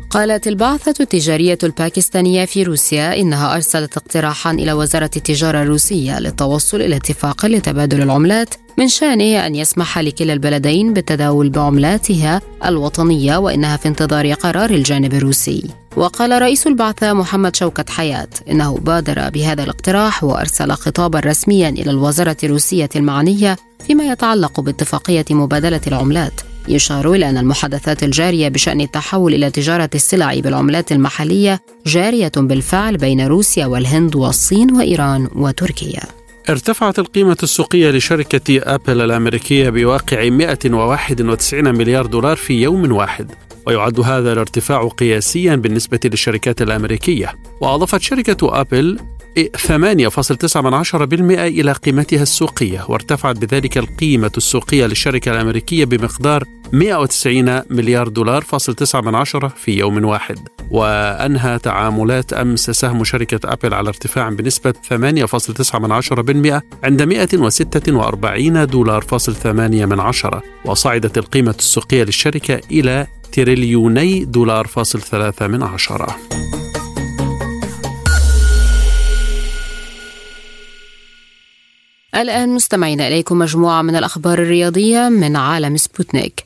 قالت البعثة التجارية الباكستانية في روسيا إنها أرسلت اقتراحا إلى وزارة التجارة الروسية للتوصل إلى اتفاق لتبادل العملات من شأنه أن يسمح لكلا البلدين بالتداول بعملاتها الوطنية وإنها في انتظار قرار الجانب الروسي. وقال رئيس البعثة محمد شوكت حياة إنه بادر بهذا الاقتراح وأرسل خطابا رسميا إلى الوزارة الروسية المعنية فيما يتعلق باتفاقية مبادلة العملات يشار إلى أن المحادثات الجارية بشأن التحول إلى تجارة السلع بالعملات المحلية جارية بالفعل بين روسيا والهند والصين وإيران وتركيا. ارتفعت القيمة السوقية لشركة أبل الأمريكية بواقع 191 مليار دولار في يوم واحد. ويعد هذا الارتفاع قياسيا بالنسبة للشركات الأمريكية. وأضافت شركة أبل 8.9% إلى قيمتها السوقية وارتفعت بذلك القيمة السوقية للشركة الأمريكية بمقدار 190 مليار دولار فاصل 9 من عشرة في يوم واحد. وأنهى تعاملات أمس سهم شركة أبل على ارتفاع بنسبة 8.9 من عشرة بالمئة عند 146 دولار فاصل 8 من عشرة. وصعدت القيمة السوقية للشركة إلى تريليوني دولار فاصل 3 من عشرة. الآن مستمعين إليكم مجموعة من الأخبار الرياضية من عالم سبوتنيك.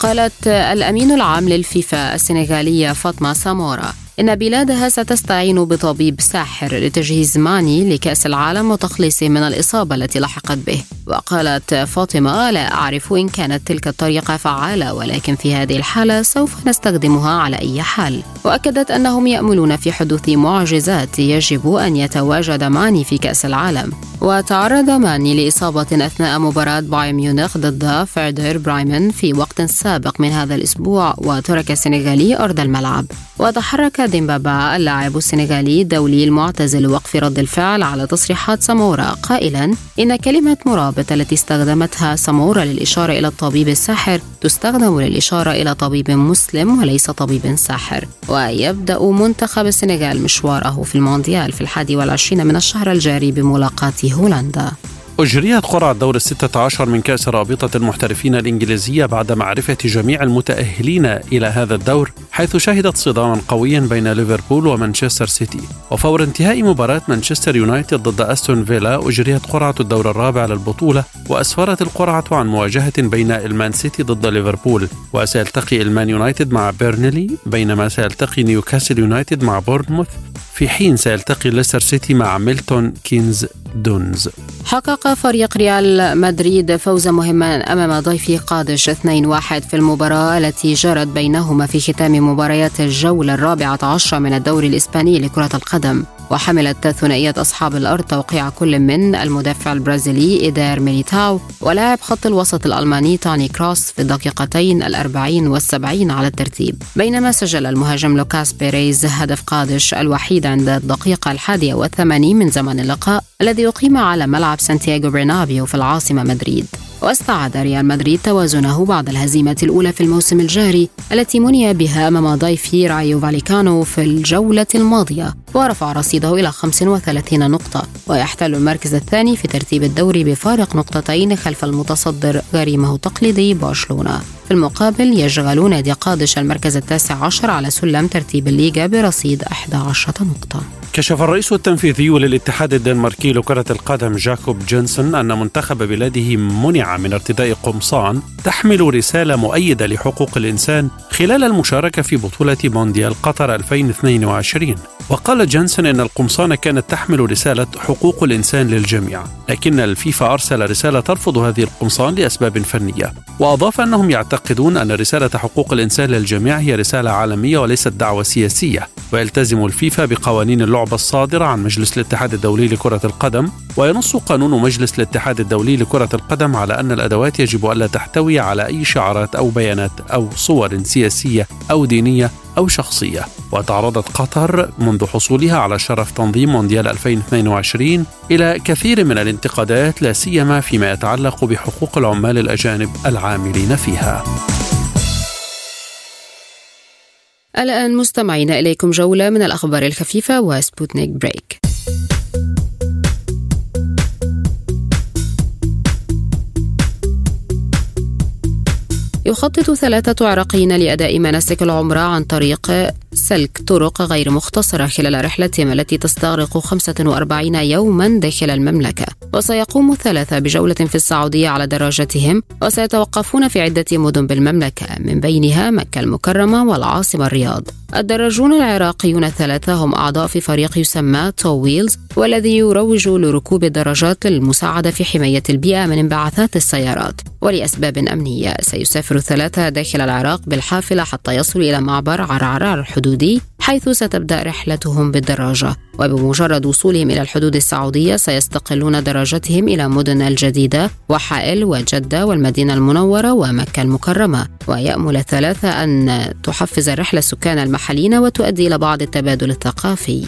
قالت الأمين العام للفيفا السنغالية فاطمة سامورا. إن بلادها ستستعين بطبيب ساحر لتجهيز ماني لكأس العالم وتخليصه من الإصابة التي لحقت به. وقالت فاطمة لا أعرف إن كانت تلك الطريقة فعالة ولكن في هذه الحالة سوف نستخدمها على أي حال. وأكدت أنهم يأملون في حدوث معجزات يجب أن يتواجد ماني في كأس العالم. وتعرض ماني لإصابة أثناء مباراة بايرن ميونخ ضد فيردر بريمن في وقت سابق من هذا الأسبوع وترك السنغالي أرض الملعب. وتحرك خادم بابا اللاعب السنغالي الدولي المعتزل وقف رد الفعل على تصريحات سمورا قائلا إن كلمة مرابط التي استخدمتها سمورا للإشارة إلى الطبيب الساحر تستخدم للإشارة إلى طبيب مسلم وليس طبيب ساحر. ويبدأ منتخب السنغال مشواره في المونديال في الحادي والعشرين من الشهر الجاري بملاقاة هولندا. أجريت قرعة دور الستة عشر من كأس رابطة المحترفين الإنجليزية بعد معرفة جميع المتأهلين إلى هذا الدور حيث شهدت صداما قويا بين ليفربول ومانشستر سيتي. وفور انتهاء مباراة مانشستر يونايتد ضد أستون فيلا أجريت قرعة الدور الرابع للبطولة وأسفرت القرعة عن مواجهة بين المان سيتي ضد ليفربول وسيلتقي المان يونايتد مع بيرنلي بينما سيلتقي نيوكاسل يونايتد مع بورنموث. في حين سيلتقي ليستر سيتي مع ميلتون كينز دونز. حقق فريق ريال مدريد فوزا مهما أمام ضيفه قادش 2-1 في المباراة التي جرت بينهما في ختام مباريات الجولة الرابعة عشر من الدوري الإسباني لكرة القدم. وحملت ثنائية أصحاب الأرض توقيع كل من المدافع البرازيلي إيدير ميليتاو ولاعب خط الوسط الألماني توني كروس في الدقيقتين الأربعين والسبعين على الترتيب. بينما سجل المهاجم لوكاس بيريز هدف قادش الوحيد عند الدقيقة الحادية والثمانين من زمن اللقاء الذي أقيم على ملعب سانتياغو برنابيو في العاصمة مدريد. واستعاد ريال مدريد توازنه بعد الهزيمة الأولى في الموسم الجاري التي مني بها أمام مضيفه رايو فاليكانو في الجولة الماضية ورفع رصيده إلى 35 نقطة. ويحتل المركز الثاني في ترتيب الدوري بفارق نقطتين خلف المتصدر غريمه التقليدي برشلونة. في المقابل يشغل نادي قادش المركز التاسع عشر على سلم ترتيب الليغا برصيد 11 نقطة. كشف الرئيس التنفيذي للاتحاد الدنماركي لكرة القدم جاكوب جونسون أن منتخب بلاده منع من ارتداء قمصان تحمل رسالة مؤيدة لحقوق الإنسان خلال المشاركة في بطولة مونديال قطر 2022 وقال جونسون أن القمصان كانت تحمل رسالة حقوق الإنسان للجميع لكن الفيفا أرسل رسالة ترفض هذه القمصان لأسباب فنية. وأضاف أنهم يعتقدون أن رسالة حقوق الإنسان للجميع هي رسالة عالمية وليست دعوة سياسية. ويلتزم الفيفا بقوانين اللعبة الصادرة عن مجلس الاتحاد الدولي لكرة القدم وينص قانون مجلس الاتحاد الدولي لكرة القدم على أن الأدوات يجب ألا تحتوي على أي شعارات أو بيانات أو صور سياسية أو دينية أو شخصية. وتعرضت قطر منذ حصولها على شرف تنظيم مونديال 2022 إلى كثير من الانتقادات لا سيما فيما يتعلق بحقوق العمال الأجانب العاملين فيها. الآن مستمعين إليكم جولة من الأخبار الخفيفة وسبوتنيك Break. يخطط ثلاثة عراقيين لأداء مناسك العمرة عن طريق سلك طرق غير مختصرة خلال رحلتهم التي تستغرق 45 يوما داخل المملكة. وسيقوم الثلاثة بجولة في السعودية على دراجتهم وسيتوقفون في عدة مدن بالمملكة من بينها مكة المكرمة والعاصمة الرياض. الدراجون العراقيون الثلاثة هم أعضاء في فريق يسمى Two Wheels والذي يروج لركوب الدراجات للمساعدة في حماية البيئة من انبعاثات السيارات. ولأسباب أمنية سيسافر الثلاثة داخل العراق بالحافلة حتى يصلوا إلى معبر عرعر الحدودي حيث ستبدأ رحلتهم بالدراجة وبمجرد وصولهم إلى الحدود السعودية سيستقلون دراجتهم إلى مدن الجديدة وحائل وجدة والمدينة المنورة ومكة المكرمة. ويأمل الثلاثة أن تحفز الرحلة السكان المحليين وتؤدي إلى بعض التبادل الثقافي.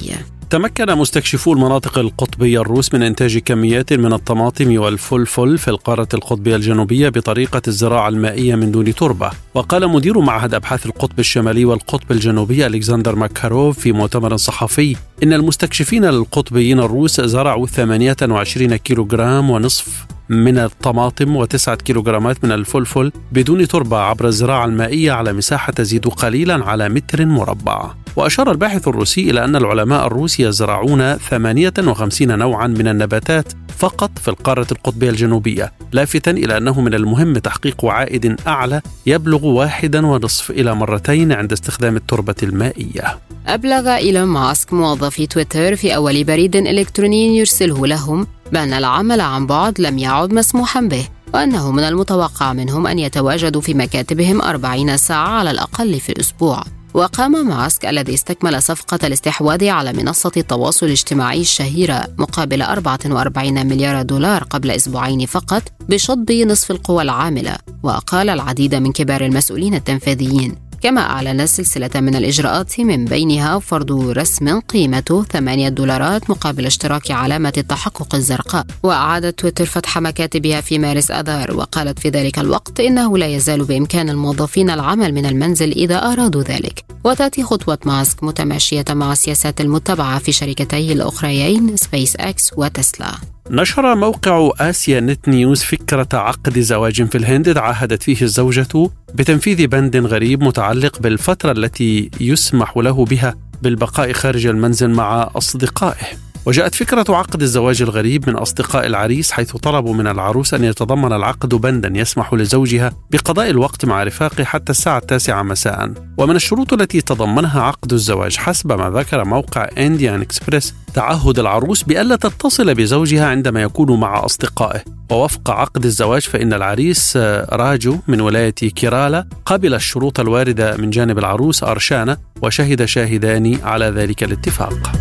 تمكن مستكشفو المناطق القطبية الروس من إنتاج كميات من الطماطم والفلفل في القارة القطبية الجنوبية بطريقة الزراعة المائية من دون تربة. وقال مدير معهد أبحاث القطب الشمالي والقطب الجنوبي ألكسندر ماكاروف في مؤتمر صحفي إن المستكشفين القطبيين الروس زرعوا 28 كيلوغرام ونصف من الطماطم وتسعة كيلوغرامات من الفلفل بدون تربة عبر الزراعة المائية على مساحة تزيد قليلا على متر مربع. وأشار الباحث الروسي إلى أن العلماء الروس يزرعون 58 نوعا من النباتات فقط في القارة القطبية الجنوبية لافتا إلى أنه من المهم تحقيق عائد أعلى يبلغ واحدا ونصف إلى مرتين عند استخدام التربة المائية. أبلغ إيلون ماسك موظفي تويتر في أول بريد إلكتروني يرسله لهم بأن العمل عن بعد لم يعد مسموحا به وأنه من المتوقع منهم أن يتواجدوا في مكاتبهم 40 ساعة على الأقل في الأسبوع. وقام ماسك الذي استكمل صفقة الاستحواذ على منصة التواصل الاجتماعي الشهيرة مقابل 44 مليار دولار قبل أسبوعين فقط بشطب نصف القوى العاملة. وقال العديد من كبار المسؤولين التنفيذيين كما أعلن سلسلة من الإجراءات من بينها فرض رسم قيمته 8 دولارات مقابل اشتراك علامة التحقق الزرقاء. وأعادت تويتر فتح مكاتبها في مارس أذار وقالت في ذلك الوقت إنه لا يزال بإمكان الموظفين العمل من المنزل إذا أرادوا ذلك. وتأتي خطوة ماسك متماشية مع السياسات المتبعة في شركتيه الأخريين سبيس إكس وتسلا. نشر موقع آسيا نت نيوز فكرة عقد زواج في الهند تعهدت فيه الزوجة بتنفيذ بند غريب متعلق بالفترة التي يسمح له بها بالبقاء خارج المنزل مع أصدقائه. وجاءت فكرة عقد الزواج الغريب من أصدقاء العريس حيث طلبوا من العروس أن يتضمن العقد بندا يسمح لزوجها بقضاء الوقت مع رفاقه حتى الساعة التاسعة مساء. ومن الشروط التي تضمنها عقد الزواج حسب ما ذكر موقع إنديان إكسبريس تعهد العروس بألا تتصل بزوجها عندما يكون مع أصدقائه. ووفق عقد الزواج فإن العريس راجو من ولاية كيرالا قبل الشروط الواردة من جانب العروس أرشانا وشهد شاهدان على ذلك الاتفاق.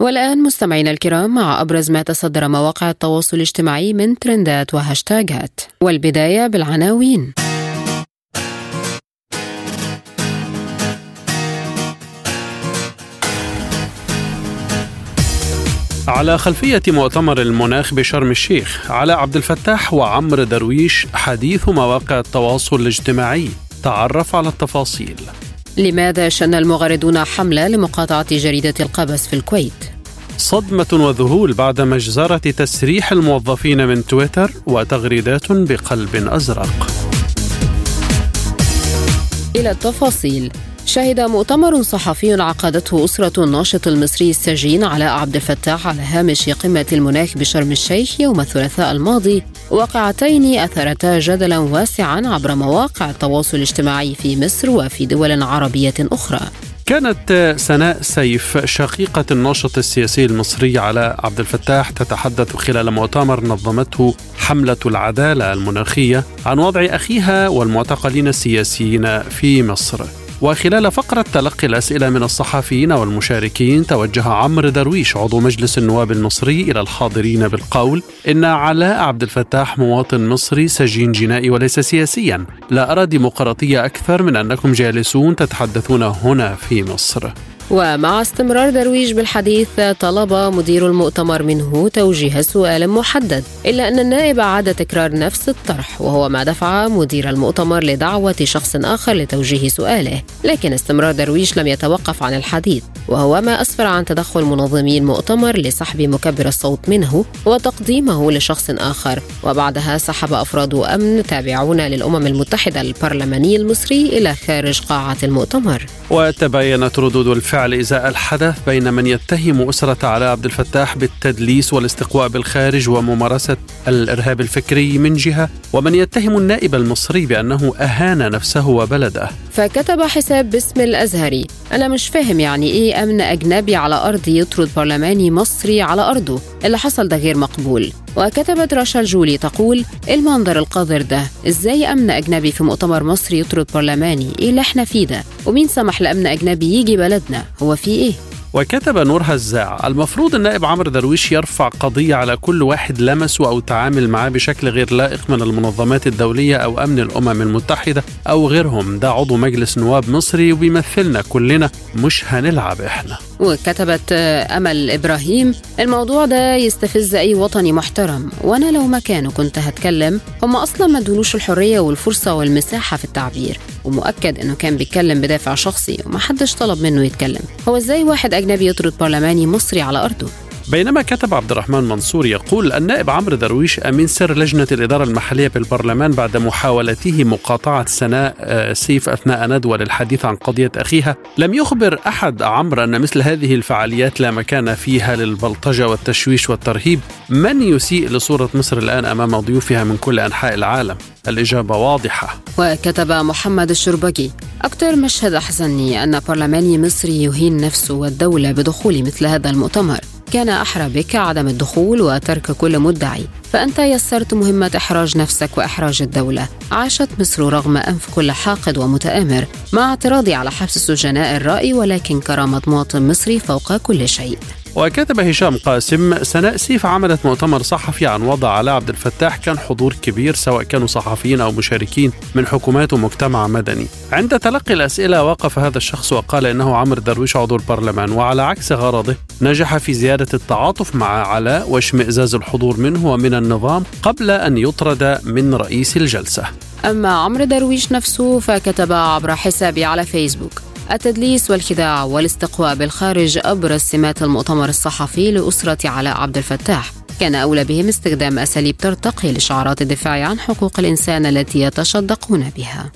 والآن مستمعينا الكرام مع أبرز ما تصدر مواقع التواصل الاجتماعي من ترندات وهاشتاجات. والبداية بالعناوين. على خلفية مؤتمر المناخ بشرم الشيخ على عبد الفتاح وعمر درويش حديث مواقع التواصل الاجتماعي. تعرف على التفاصيل. لماذا شن المغردون حملة لمقاطعة جريدة القبس في الكويت؟ صدمة وذهول بعد مجزرة تسريح الموظفين من تويتر وتغريدات بقلب أزرق. إلى التفاصيل شهد مؤتمر صحفي عقدته أسرة الناشط المصري السجين علاء عبد الفتاح على هامش قمة المناخ بشرم الشيخ يوم الثلاثاء الماضي. واقعتين أثرتا جدلا واسعا عبر مواقع التواصل الاجتماعي في مصر وفي دول عربية أخرى. كانت سناء سيف شقيقة الناشط السياسي المصري على عبد الفتاح تتحدث خلال مؤتمر نظمته حملة العدالة المناخية عن وضع أخيها والمعتقلين السياسيين في مصر. وخلال فقرة تلقي الأسئلة من الصحفيين والمشاركين توجه عمرو درويش عضو مجلس النواب المصري إلى الحاضرين بالقول إن علاء عبد الفتاح مواطن مصري سجين جنائي وليس سياسيا. لا أرى ديمقراطية أكثر من أنكم جالسون تتحدثون هنا في مصر. ومع استمرار درويش بالحديث طلب مدير المؤتمر منه توجيه سؤال محدد إلا أن النائب أعاد تكرار نفس الطرح وهو ما دفع مدير المؤتمر لدعوة شخص آخر لتوجيه سؤاله لكن استمرار درويش لم يتوقف عن الحديث وهو ما أسفر عن تدخل منظمي المؤتمر لسحب مكبر الصوت منه وتقديمه لشخص آخر وبعدها سحب أفراد أمن تابعون للأمم المتحدة البرلماني المصري إلى خارج قاعة المؤتمر. وتباينت ردود الفعل إزاء الحدث بين من يتهم أسرة علاء عبد الفتاح بالتدليس والاستقواء بالخارج وممارسة الإرهاب الفكري من جهة ومن يتهم النائب المصري بأنه أهان نفسه وبلده. فكتب حساب باسم الأزهري. أنا مش فاهم يعني إيه أمن أجنبي على أرضي يطرد برلماني مصري على أرضه. اللي حصل ده غير مقبول. وكتبت رشا الجولي تقول المنظر القذر ده. إزاي أمن أجنبي في مؤتمر مصري يطرد برلماني؟ إيه اللي إحنا فيه ده؟ ومين سمح لأمن أجنبي يجي بلدنا؟ هو في إيه؟ وكتب نور هزاع المفروض النائب عمرو درويش يرفع قضية على كل واحد لمسه أو تعامل معاه بشكل غير لائق من المنظمات الدولية أو أمن الأمم المتحدة أو غيرهم. ده عضو مجلس نواب مصري وبيمثلنا كلنا مش هنلعب إحنا وكتبت أمل إبراهيم الموضوع ده يستفز أي وطني محترم. وأنا لو مكانه كنت هتكلم هم أصلا ما ادولوش الحرية والفرصة والمساحة في التعبير. ومؤكد إنه كان بيتكلم بدافع شخصي ومحدش طلب منه يتكلم. هو إزاي واحد أجنبي يطرد برلماني مصري على أرضه. بينما كتب عبد الرحمن منصور يقول النائب عمرو درويش أمين سر لجنة الإدارة المحلية بالبرلمان بعد محاولته مقاطعة سناء سيف أثناء ندوة للحديث عن قضية أخيها. لم يخبر أحد عمرو أن مثل هذه الفعاليات لا مكان فيها للبلطجة والتشويش والترهيب. من يسيء لصورة مصر الآن أمام ضيوفها من كل أنحاء العالم؟ الإجابة واضحة. وكتب محمد الشربجي أكثر مشهد أحزنني أن برلماني مصري يهين نفسه والدولة بدخول مثل هذا المؤتمر. كان أحرى بك عدم الدخول وترك كل مدعي فأنت يسرت مهمة إحراج نفسك وإحراج الدولة. عاشت مصر رغم أنف كل حاقد ومتآمر مع اعتراضي على حبس سجناء الرأي ولكن كرامة مواطن مصري فوق كل شيء. وكتب هشام قاسم سناء سيف عملت مؤتمر صحفي عن وضع علاء عبد الفتاح كان حضور كبير سواء كانوا صحفيين أو مشاركين من حكومات ومجتمع مدني. عند تلقي الأسئلة وقف هذا الشخص وقال إنه عمرو درويش عضو البرلمان وعلى عكس غرضه نجح في زيادة التعاطف مع علاء واشمئزاز الحضور منه ومن النظام قبل أن يطرد من رئيس الجلسة. أما عمرو درويش نفسه فكتب عبر حسابه على فيسبوك. التدليس والخداع والاستقواء بالخارج أبرز سمات المؤتمر الصحفي لأسرة علاء عبد الفتاح. كان أولى بهم استخدام أساليب ترتقي لشعارات الدفاع عن حقوق الإنسان التي يتشدقون بها.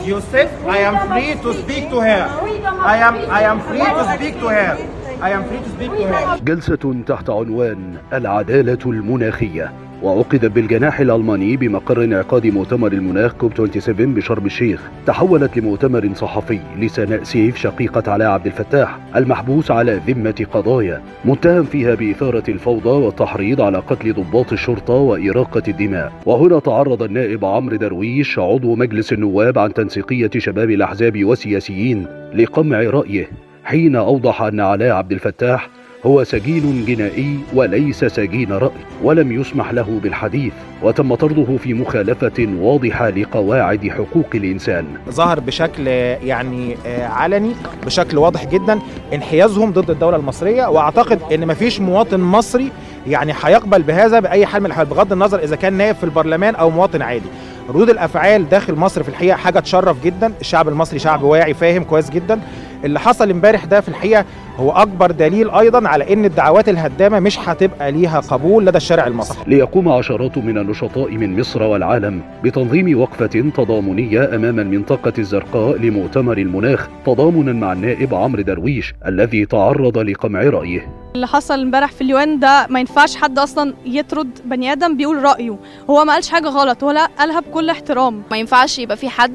جلسة تحت عنوان العدالة المناخية. وعقدت بالجناح الألماني بمقر انعقاد مؤتمر المناخ كوب 27 بشرم الشيخ. تحولت لمؤتمر صحفي لسناء سيف شقيقة علاء عبد الفتاح المحبوس على ذمة قضايا متهم فيها بإثارة الفوضى والتحريض على قتل ضباط الشرطة وإراقة الدماء. وهنا تعرض النائب عمرو درويش عضو مجلس النواب عن تنسيقية شباب الأحزاب والسياسيين لقمع رأيه حين أوضح أن علاء عبد الفتاح هو سجين جنائي وليس سجين رأي ولم يسمح له بالحديث وتم طرده في مخالفة واضحة لقواعد حقوق الإنسان. ظهر بشكل يعني علني بشكل واضح جدا انحيازهم ضد الدولة المصرية وأعتقد إن مفيش مواطن مصري يعني هيقبل بهذا بأي حال من الأحوال بغض النظر إذا كان نائب في البرلمان أو مواطن عادي. ردود الأفعال داخل مصر في الحقيقة حاجة تشرف جدا الشعب المصري شعب واعي فاهم كويس جدا. اللي حصل امبارح ده في الحقيقة هو أكبر دليل أيضا على إن الدعوات الهدامة مش هتبقى ليها قبول لدى الشارع المصري. ليقوم عشرات من النشطاء من مصر والعالم بتنظيم وقفة تضامنية أمام المنطقة الزرقاء لمؤتمر المناخ تضامنا مع النائب عمرو درويش الذي تعرض لقمع رأيه. اللي حصل امبارح في اليوان ده ما ينفعش حد أصلا يطرد بني آدم بيقول رأيه. هو ما قالش حاجة غلط هو لا قالها بكل احترام. ما ينفعش يبقى في حد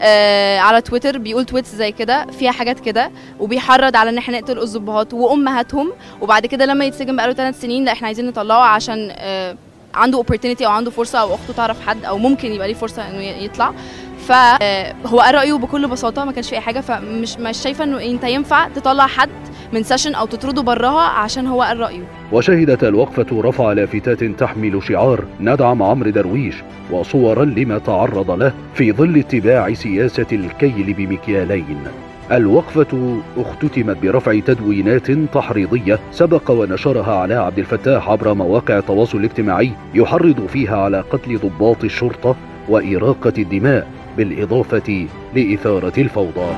آه على تويتر بيقول tweets زي كده فيها حاجات كده وبيحرض على إن إحنا نقتل الظباط وأمهاتهم وبعد كده لما يتسجن بقاله ثلاث سنين لا إحنا عايزين نطلعه عشان آه عنده opportunity أو عنده فرصة أو أخته تعرف حد أو ممكن يبقى ليه فرصة إنه يطلع. فهو قال رأيه بكل بساطة ما كانش في أي حاجة فمش مش شايفة إنه أنت ينفع تطلع حد من session أو تطرده براها عشان هو قال رأيه. وشهدت الوقفة رفع لافتات تحمل شعار ندعم عمرو درويش وصورا لما تعرض له في ظل اتباع سياسة الكيل بمكيالين. الوقفة اختتمت برفع تدوينات تحريضية سبق ونشرها علاء عبد الفتاح عبر مواقع التواصل الاجتماعي يحرض فيها على قتل ضباط الشرطة وإراقة الدماء. بالإضافة لإثارة الفوضى.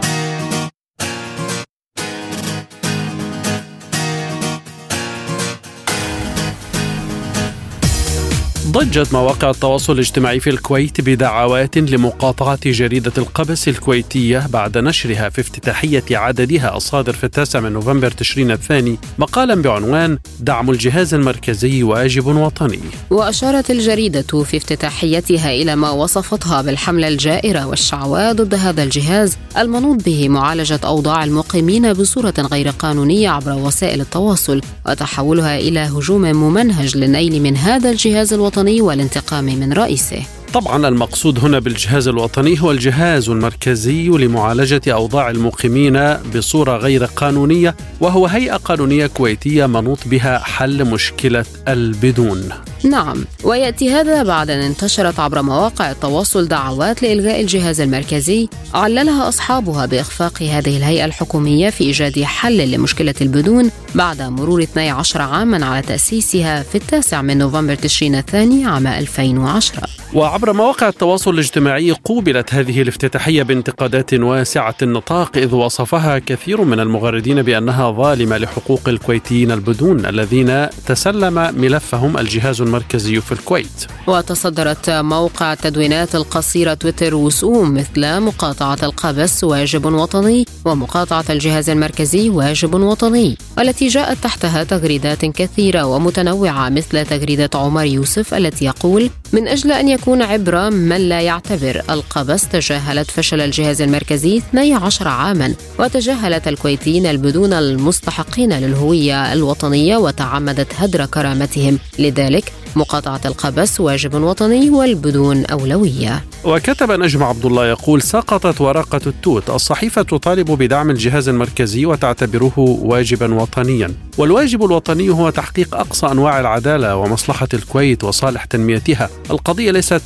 ضجت مواقع التواصل الاجتماعي في الكويت بدعوات لمقاطعة جريدة القبس الكويتية بعد نشرها في افتتاحية عددها. الصادر في التاسع من نوفمبر تشرين الثاني. مقالا بعنوان دعم الجهاز المركزي واجب وطني وأشارت الجريدة في افتتاحيتها إلى ما وصفتها بالحملة الجائرة والشعواء ضد هذا الجهاز المنوط به معالجة أوضاع المقيمين بصورة غير قانونية عبر وسائل التواصل وتحولها إلى هجوم ممنهج للنيل من هذا الجهاز الوطني والانتقام من رئيسه. طبعا المقصود هنا بالجهاز الوطني هو الجهاز المركزي لمعالجة أوضاع المقيمين بصورة غير قانونية وهو هيئة قانونية كويتية منوط بها حل مشكلة البدون. نعم ويأتي هذا بعد أن انتشرت عبر مواقع التواصل دعوات لإلغاء الجهاز المركزي عللها أصحابها بإخفاق هذه الهيئة الحكومية في إيجاد حل لمشكلة البدون بعد مرور 12 عاما على تأسيسها في التاسع من نوفمبر تشرين الثاني عام 2010 وعبر مواقع التواصل الاجتماعي قوبلت هذه الافتتاحية بانتقادات واسعة النطاق إذ وصفها كثير من المغردين بأنها ظالمة لحقوق الكويتيين البدون الذين تسلم ملفهم الجهاز المركزي في الكويت. وتصدرت موقع التدوينات القصيرة تويتر وسوم مثل مقاطعة القبس واجب وطني ومقاطعة الجهاز المركزي واجب وطني والتي جاءت تحتها تغريدات كثيرة ومتنوعة مثل تغريدة عمر يوسف التي يقول من أجل أن يكون عبرة من لا يعتبر القبس تجاهلت فشل الجهاز المركزي 12 عاما وتجاهلت الكويتيين البدون المستحقين للهوية الوطنية وتعمدت هدر كرامتهم لذلك مقاطعة القبس واجب وطني والبدون أولوية. وكتب نجم عبد الله يقول سقطت ورقة التوت الصحيفة تطالب بدعم الجهاز المركزي وتعتبره واجبا وطنيا. والواجب الوطني هو تحقيق أقصى أنواع العدالة ومصلحة الكويت وصالح تنميتها. القضية ليست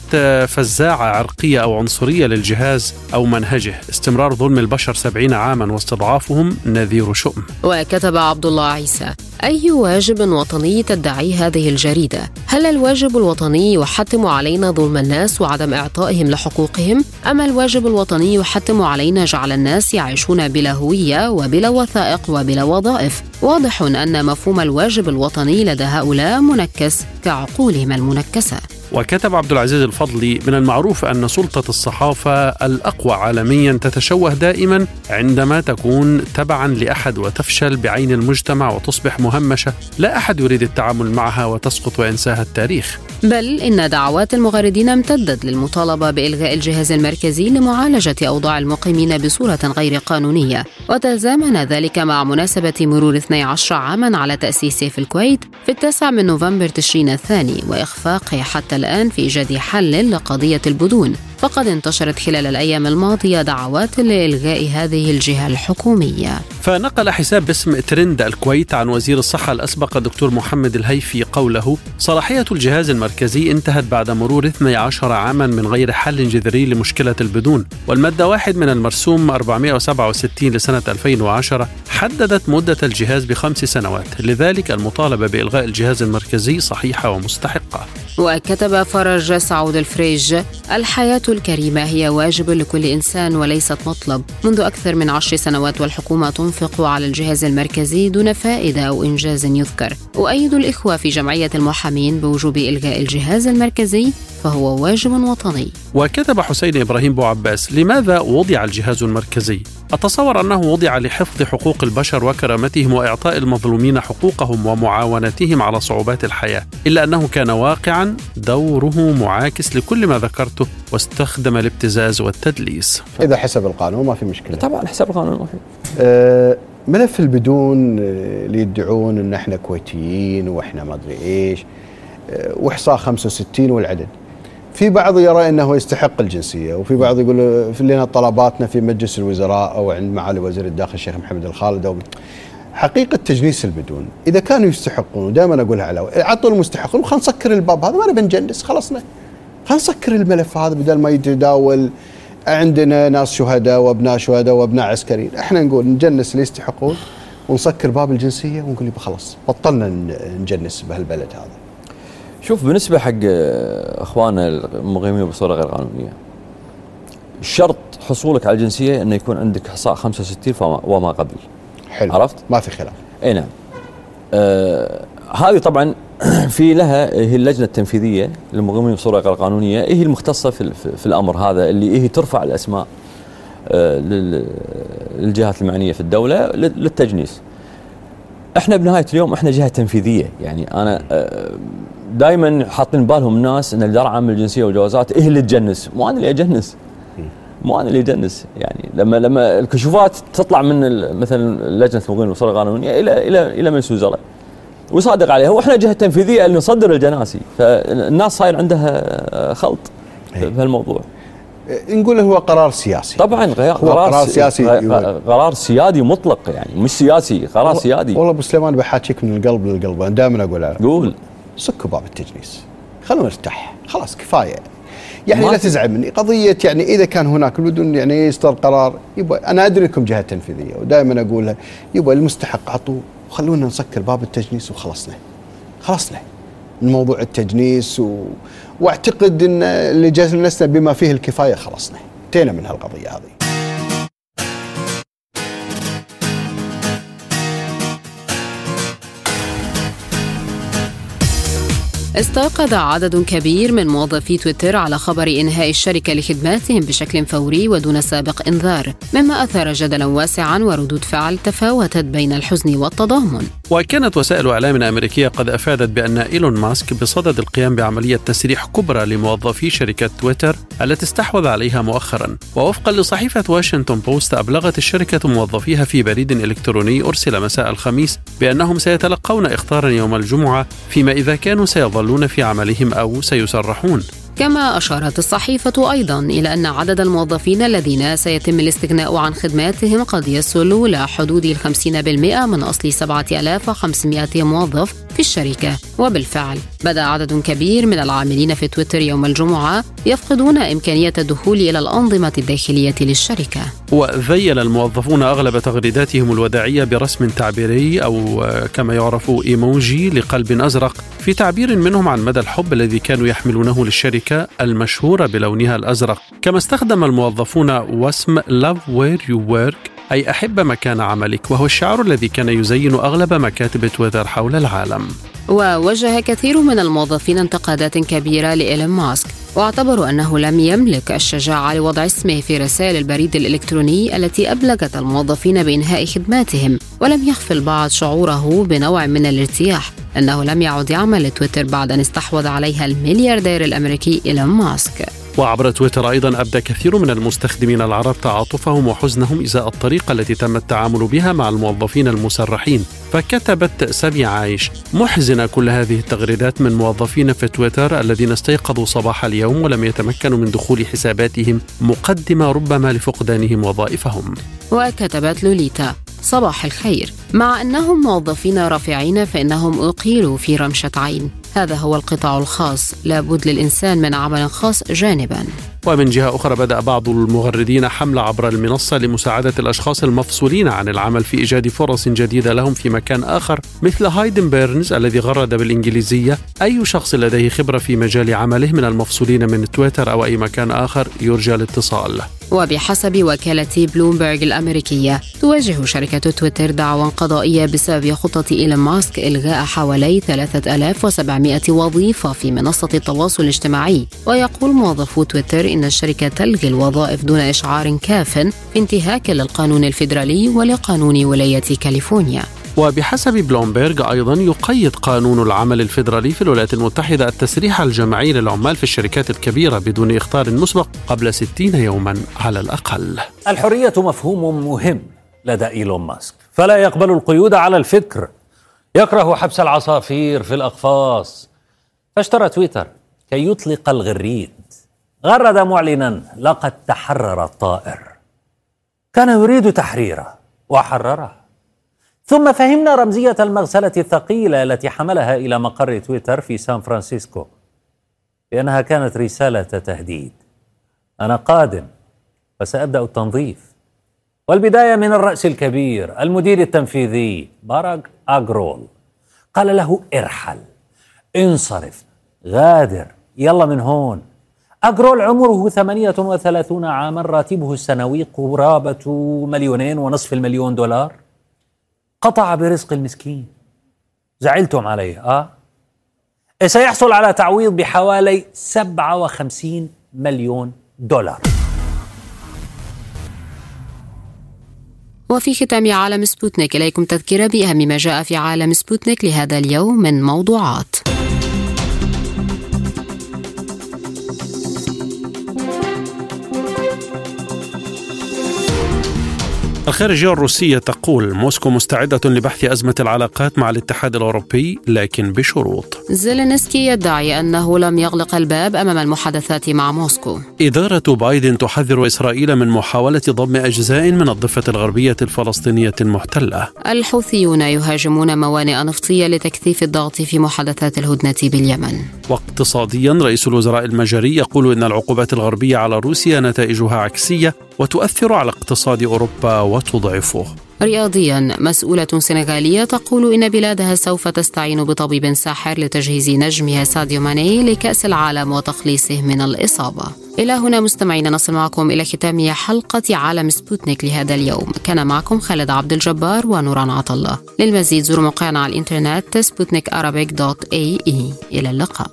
فزاعة عرقية أو عنصرية للجهاز أو منهجه. استمرار ظلم البشر سبعين عاما واستضعافهم نذير شؤم. وكتب عبد الله عيسى أي واجب وطني تدعي هذه الجريدة؟ هل الواجب الوطني يحتم علينا ظلم الناس وعدم إعطائهم لحقوقهم؟ أم الواجب الوطني يحتم علينا جعل الناس يعيشون بلا هوية وبلا وثائق وبلا وظائف؟ واضح أن مفهوم الواجب الوطني لدى هؤلاء منكس كعقولهم المنكسة وكتب عبد العزيز الفضلي من المعروف أن سلطة الصحافة الأقوى عالميا تتشوه دائما عندما تكون تبعا لأحد وتفشل بعين المجتمع وتصبح مهمشة، لا أحد يريد التعامل معها وتسقط وينساها التاريخ. بل إن دعوات المغردين امتدت للمطالبة بإلغاء الجهاز المركزي لمعالجة أوضاع المقيمين بصورة غير قانونية، وتزامن ذلك مع مناسبة مرور 12 عاما على تاسيسه في الكويت في التاسع من نوفمبر تشرين الثاني واخفاقه حتى الآن في إيجاد حل لقضية البدون. فقد انتشرت خلال الأيام الماضية دعوات لإلغاء هذه الجهة الحكومية. فنقل حساب باسم ترند الكويت عن وزير الصحة الأسبق الدكتور محمد الهيفي قوله صلاحية الجهاز المركزي انتهت بعد مرور 12 عاما من غير حل جذري لمشكلة البدون. والمادة واحد من المرسوم 467 لسنة 2010 حددت مدة الجهاز بخمس سنوات. لذلك المطالبة بإلغاء الجهاز المركزي صحيحة ومستحقة. وكتب فرج سعود الفريج الحياة الكريمة هي واجب لكل إنسان وليست مطلب. منذ أكثر من عشر سنوات والحكومة تنفق على الجهاز المركزي دون فائدة أو إنجاز يذكر. أؤيد الإخوة في جمعية المحامين بوجوب إلغاء الجهاز المركزي فهو واجب وطني. وكتب حسين إبراهيم بو عباس لماذا وضع الجهاز المركزي؟ أتصور أنه وضع لحفظ حقوق البشر وكرامتهم وإعطاء المظلومين حقوقهم ومعاونتهم على صعوبات الحياة إلا أنه كان واقعا دوره معاكس لكل ما ذكرته واستخدم الابتزاز والتدليس. إذا حسب القانون ما في مشكلة. طبعا حسب القانون ما في أه ملف البدون اللي يدعون إن إحنا كويتيين وإحنا ما أدري إيش أه وإحصاء 65 والعدد. في بعض يرى إنه يستحق الجنسية وفي بعض يقول لنا طلباتنا في مجلس الوزراء أو عند معالي وزير الداخل الشيخ محمد الخالد أو حقيقة تجنيس البدون. إذا كانوا يستحقون ودائما أقولها على عطوا المستحقون وخلينا نسكر الباب هذا ما نبي نجنس خلصنا. خلينا نسكر الملف هذا بدل ما يتداول عندنا ناس شهداء وأبناء شهداء وأبناء عسكريين. إحنا نقول نجنس اللي يستحقون ونسكر باب الجنسية ونقول خلاص بطلنا نجنس بهالبلد هذا. شوف بالنسبة حق أخواننا المقيمين بصورة غير قانونية شرط حصولك على الجنسية إنه يكون عندك احصاء 65 وما قبل حلو عرفت؟ ما في خلاف إي نعم آه هذه طبعا في لها هي اللجنة التنفيذية للمقيمين بصورة غير قانونية هي المختصة في, في الأمر هذا اللي هي ترفع الأسماء آه للجهات المعنية في الدولة للتجنيس. إحنا بنهاية اليوم إحنا جهة تنفيذية يعني أنا آه دائما حاطين بالهم الناس إن الإدارة العامة للجنسية والجوازات هي اللي تجنس؟ مو أنا اللي أجنس. مو أنا اللي أجنس. يعني لما لما الكشوفات تطلع من مثلا لجنة المقيمين بصوره قانونيه إلى إلى إلى مجلس الوزراء ويصادق عليها. وإحنا جهة تنفيذية اللي نصدر الجناسي. فالناس صاير عندها خلط في هالموضوع. نقول هو قرار سياسي. طبعا قرار, قرار سياسي. قرار سيادي مطلق يعني مش سياسي قرار سيادي. والله أبو سليمان بحاكيك من القلب للقلب. أنا دائما أقول قول. سكوا باب التجنيس خلونا نرتاح. خلاص كفاية. يعني لا تزعل مني. قضية يعني إذا كان هناك بدون يعني يصدر قرار يبقى أنا أدري انكم جهة تنفيذية ودائما أقولها يبقى المستحق عطوه وخلونا نسكر باب التجنيس وخلصنا. خلصنا. من موضوع التجنيس و... وأعتقد إن اللي جلسنا بما فيه الكفاية خلصنا. انتهينا من هالقضية هذه. استيقظ عدد كبير من موظفي تويتر على خبر إنهاء الشركة لخدماتهم بشكل فوري ودون سابق إنذار مما أثار جدلا واسعا وردود فعل تفاوتت بين الحزن والتضامن. وكانت وسائل إعلام أمريكية قد أفادت بأن إيلون ماسك بصدد القيام بعملية تسريح كبرى لموظفي شركة تويتر التي استحوذ عليها مؤخرا. ووفقا لصحيفة واشنطن بوست أبلغت الشركة موظفيها في بريد إلكتروني أرسل مساء الخميس بأنهم سيتلقون إخطارا يوم الجمعة فيما إذا كانوا سيظلون في عملهم أو سيسرحون كما أشارت الصحيفة أيضا إلى أن عدد الموظفين الذين سيتم الاستغناء عن خدماتهم قد يصل إلى حدود الخمسين بالمئة من أصل 7500 موظف في الشركة. وبالفعل بدأ عدد كبير من العاملين في تويتر يوم الجمعة يفقدون إمكانية الدخول إلى الأنظمة الداخلية للشركة. وذيل الموظفون أغلب تغريداتهم الوداعية برسم تعبيري أو كما يعرف إيموجي لقلب أزرق في تعبير منهم عن مدى الحب الذي كانوا يحملونه للشركة. المشهورة بلونها الأزرق. كما استخدم الموظفون واسم Love Where You Work أي أحب مكان عملك وهو الشعار الذي كان يزين أغلب مكاتب تويتر حول العالم. ووجه كثير من الموظفين انتقادات كبيرة لإيلون ماسك واعتبروا أنه لم يملك الشجاعة لوضع اسمه في رسائل البريد الإلكتروني التي أبلغت الموظفين بإنهاء خدماتهم ولم يخفي البعض شعوره بنوع من الارتياح. أنه لم يعد يعمل تويتر بعد أن استحوذ عليها الملياردير الأمريكي إيلون ماسك. وعبر تويتر أيضا أبدى كثير من المستخدمين العرب تعاطفهم وحزنهم إزاء الطريقة التي تم التعامل بها مع الموظفين المسرحين فكتبت سامي عايش محزنة كل هذه التغريدات من موظفين في تويتر الذين استيقظوا صباح اليوم ولم يتمكنوا من دخول حساباتهم مقدمة ربما لفقدانهم وظائفهم. وكتبت لوليتا صباح الخير. مع أنهم موظفين رافعين فإنهم أقيلوا في رمشة عين. هذا هو القطاع الخاص. لابد للإنسان من عمل خاص جانبا. ومن جهة أخرى بدأ بعض المغردين حملة عبر المنصة لمساعدة الأشخاص المفصولين عن العمل في إيجاد فرص جديدة لهم في مكان آخر مثل هايدن بيرنز الذي غرد بالإنجليزية. أي شخص لديه خبرة في مجال عمله من المفصولين من تويتر أو أي مكان آخر يرجى الاتصال. وبحسب وكالة بلومبرج الأمريكية تواجه شركة تويتر دعوى قضائية بسبب خطة إيلون ماسك إلغاء حوالي 3700 وظيفة في منصة التواصل الاجتماعي. ويقول موظفو تويتر إن الشركة تلغي الوظائف دون إشعار كاف في انتهاك للقانون الفيدرالي ولقانون ولاية كاليفورنيا. وبحسب بلومبيرغ أيضا يقيد قانون العمل الفيدرالي في الولايات المتحدة التسريح الجماعي للعمال في الشركات الكبيرة بدون إخطار مسبق قبل 60 يوما على الأقل. الحرية مفهوم مهم لدى إيلون ماسك فلا يقبل القيود على الفكر. يكره حبس العصافير في الأقفاص. فاشترى تويتر كي يطلق التغريد غرد معلنا لقد تحرر الطائر. كان يريد تحريره وحرره. ثم فهمنا رمزية المغسلة الثقيلة التي حملها إلى مقر تويتر في سان فرانسيسكو لأنها كانت رسالة تهديد. أنا قادم وسأبدأ التنظيف. والبداية من الرأس الكبير المدير التنفيذي باراك أجرول قال له ارحل انصرف غادر يلا من هون. أجرول عمره 38 عاما راتبه السنوي قرابة مليونين ونصف المليون دولار. قطع برزق المسكين. زعلتم عليه آه؟ سيحصل على تعويض بحوالي 57 مليون دولار. وفي ختام عالم سبوتنيك إليكم تذكرة بأهم ما جاء في عالم سبوتنيك لهذا اليوم من موضوعات. الخارجية الروسية تقول موسكو مستعدة لبحث أزمة العلاقات مع الاتحاد الأوروبي لكن بشروط. زيلينسكي يدعي أنه لم يغلق الباب أمام المحادثات مع موسكو. إدارة بايدن تحذر إسرائيل من محاولة ضم أجزاء من الضفة الغربية الفلسطينية المحتلة. الحوثيون يهاجمون موانئ نفطية لتكثيف الضغط في محادثات الهدنة باليمن. واقتصاديا رئيس الوزراء المجري يقول إن العقوبات الغربية على روسيا نتائجها عكسية وتؤثر على اقتصاد أوروبا وتضعفه. رياضيا مسؤولة سنغالية تقول إن بلادها سوف تستعين بطبيب ساحر لتجهيز نجمها ساديو ماني لكأس العالم وتخليصه من الإصابة. إلى هنا مستمعينا نصل معكم إلى ختام حلقة عالم سبوتنيك لهذا اليوم. كان معكم خالد عبد الجبار ونوران عطلة للمزيد زوروا موقعنا على الإنترنت سبوتنيك dot ae إلى اللقاء.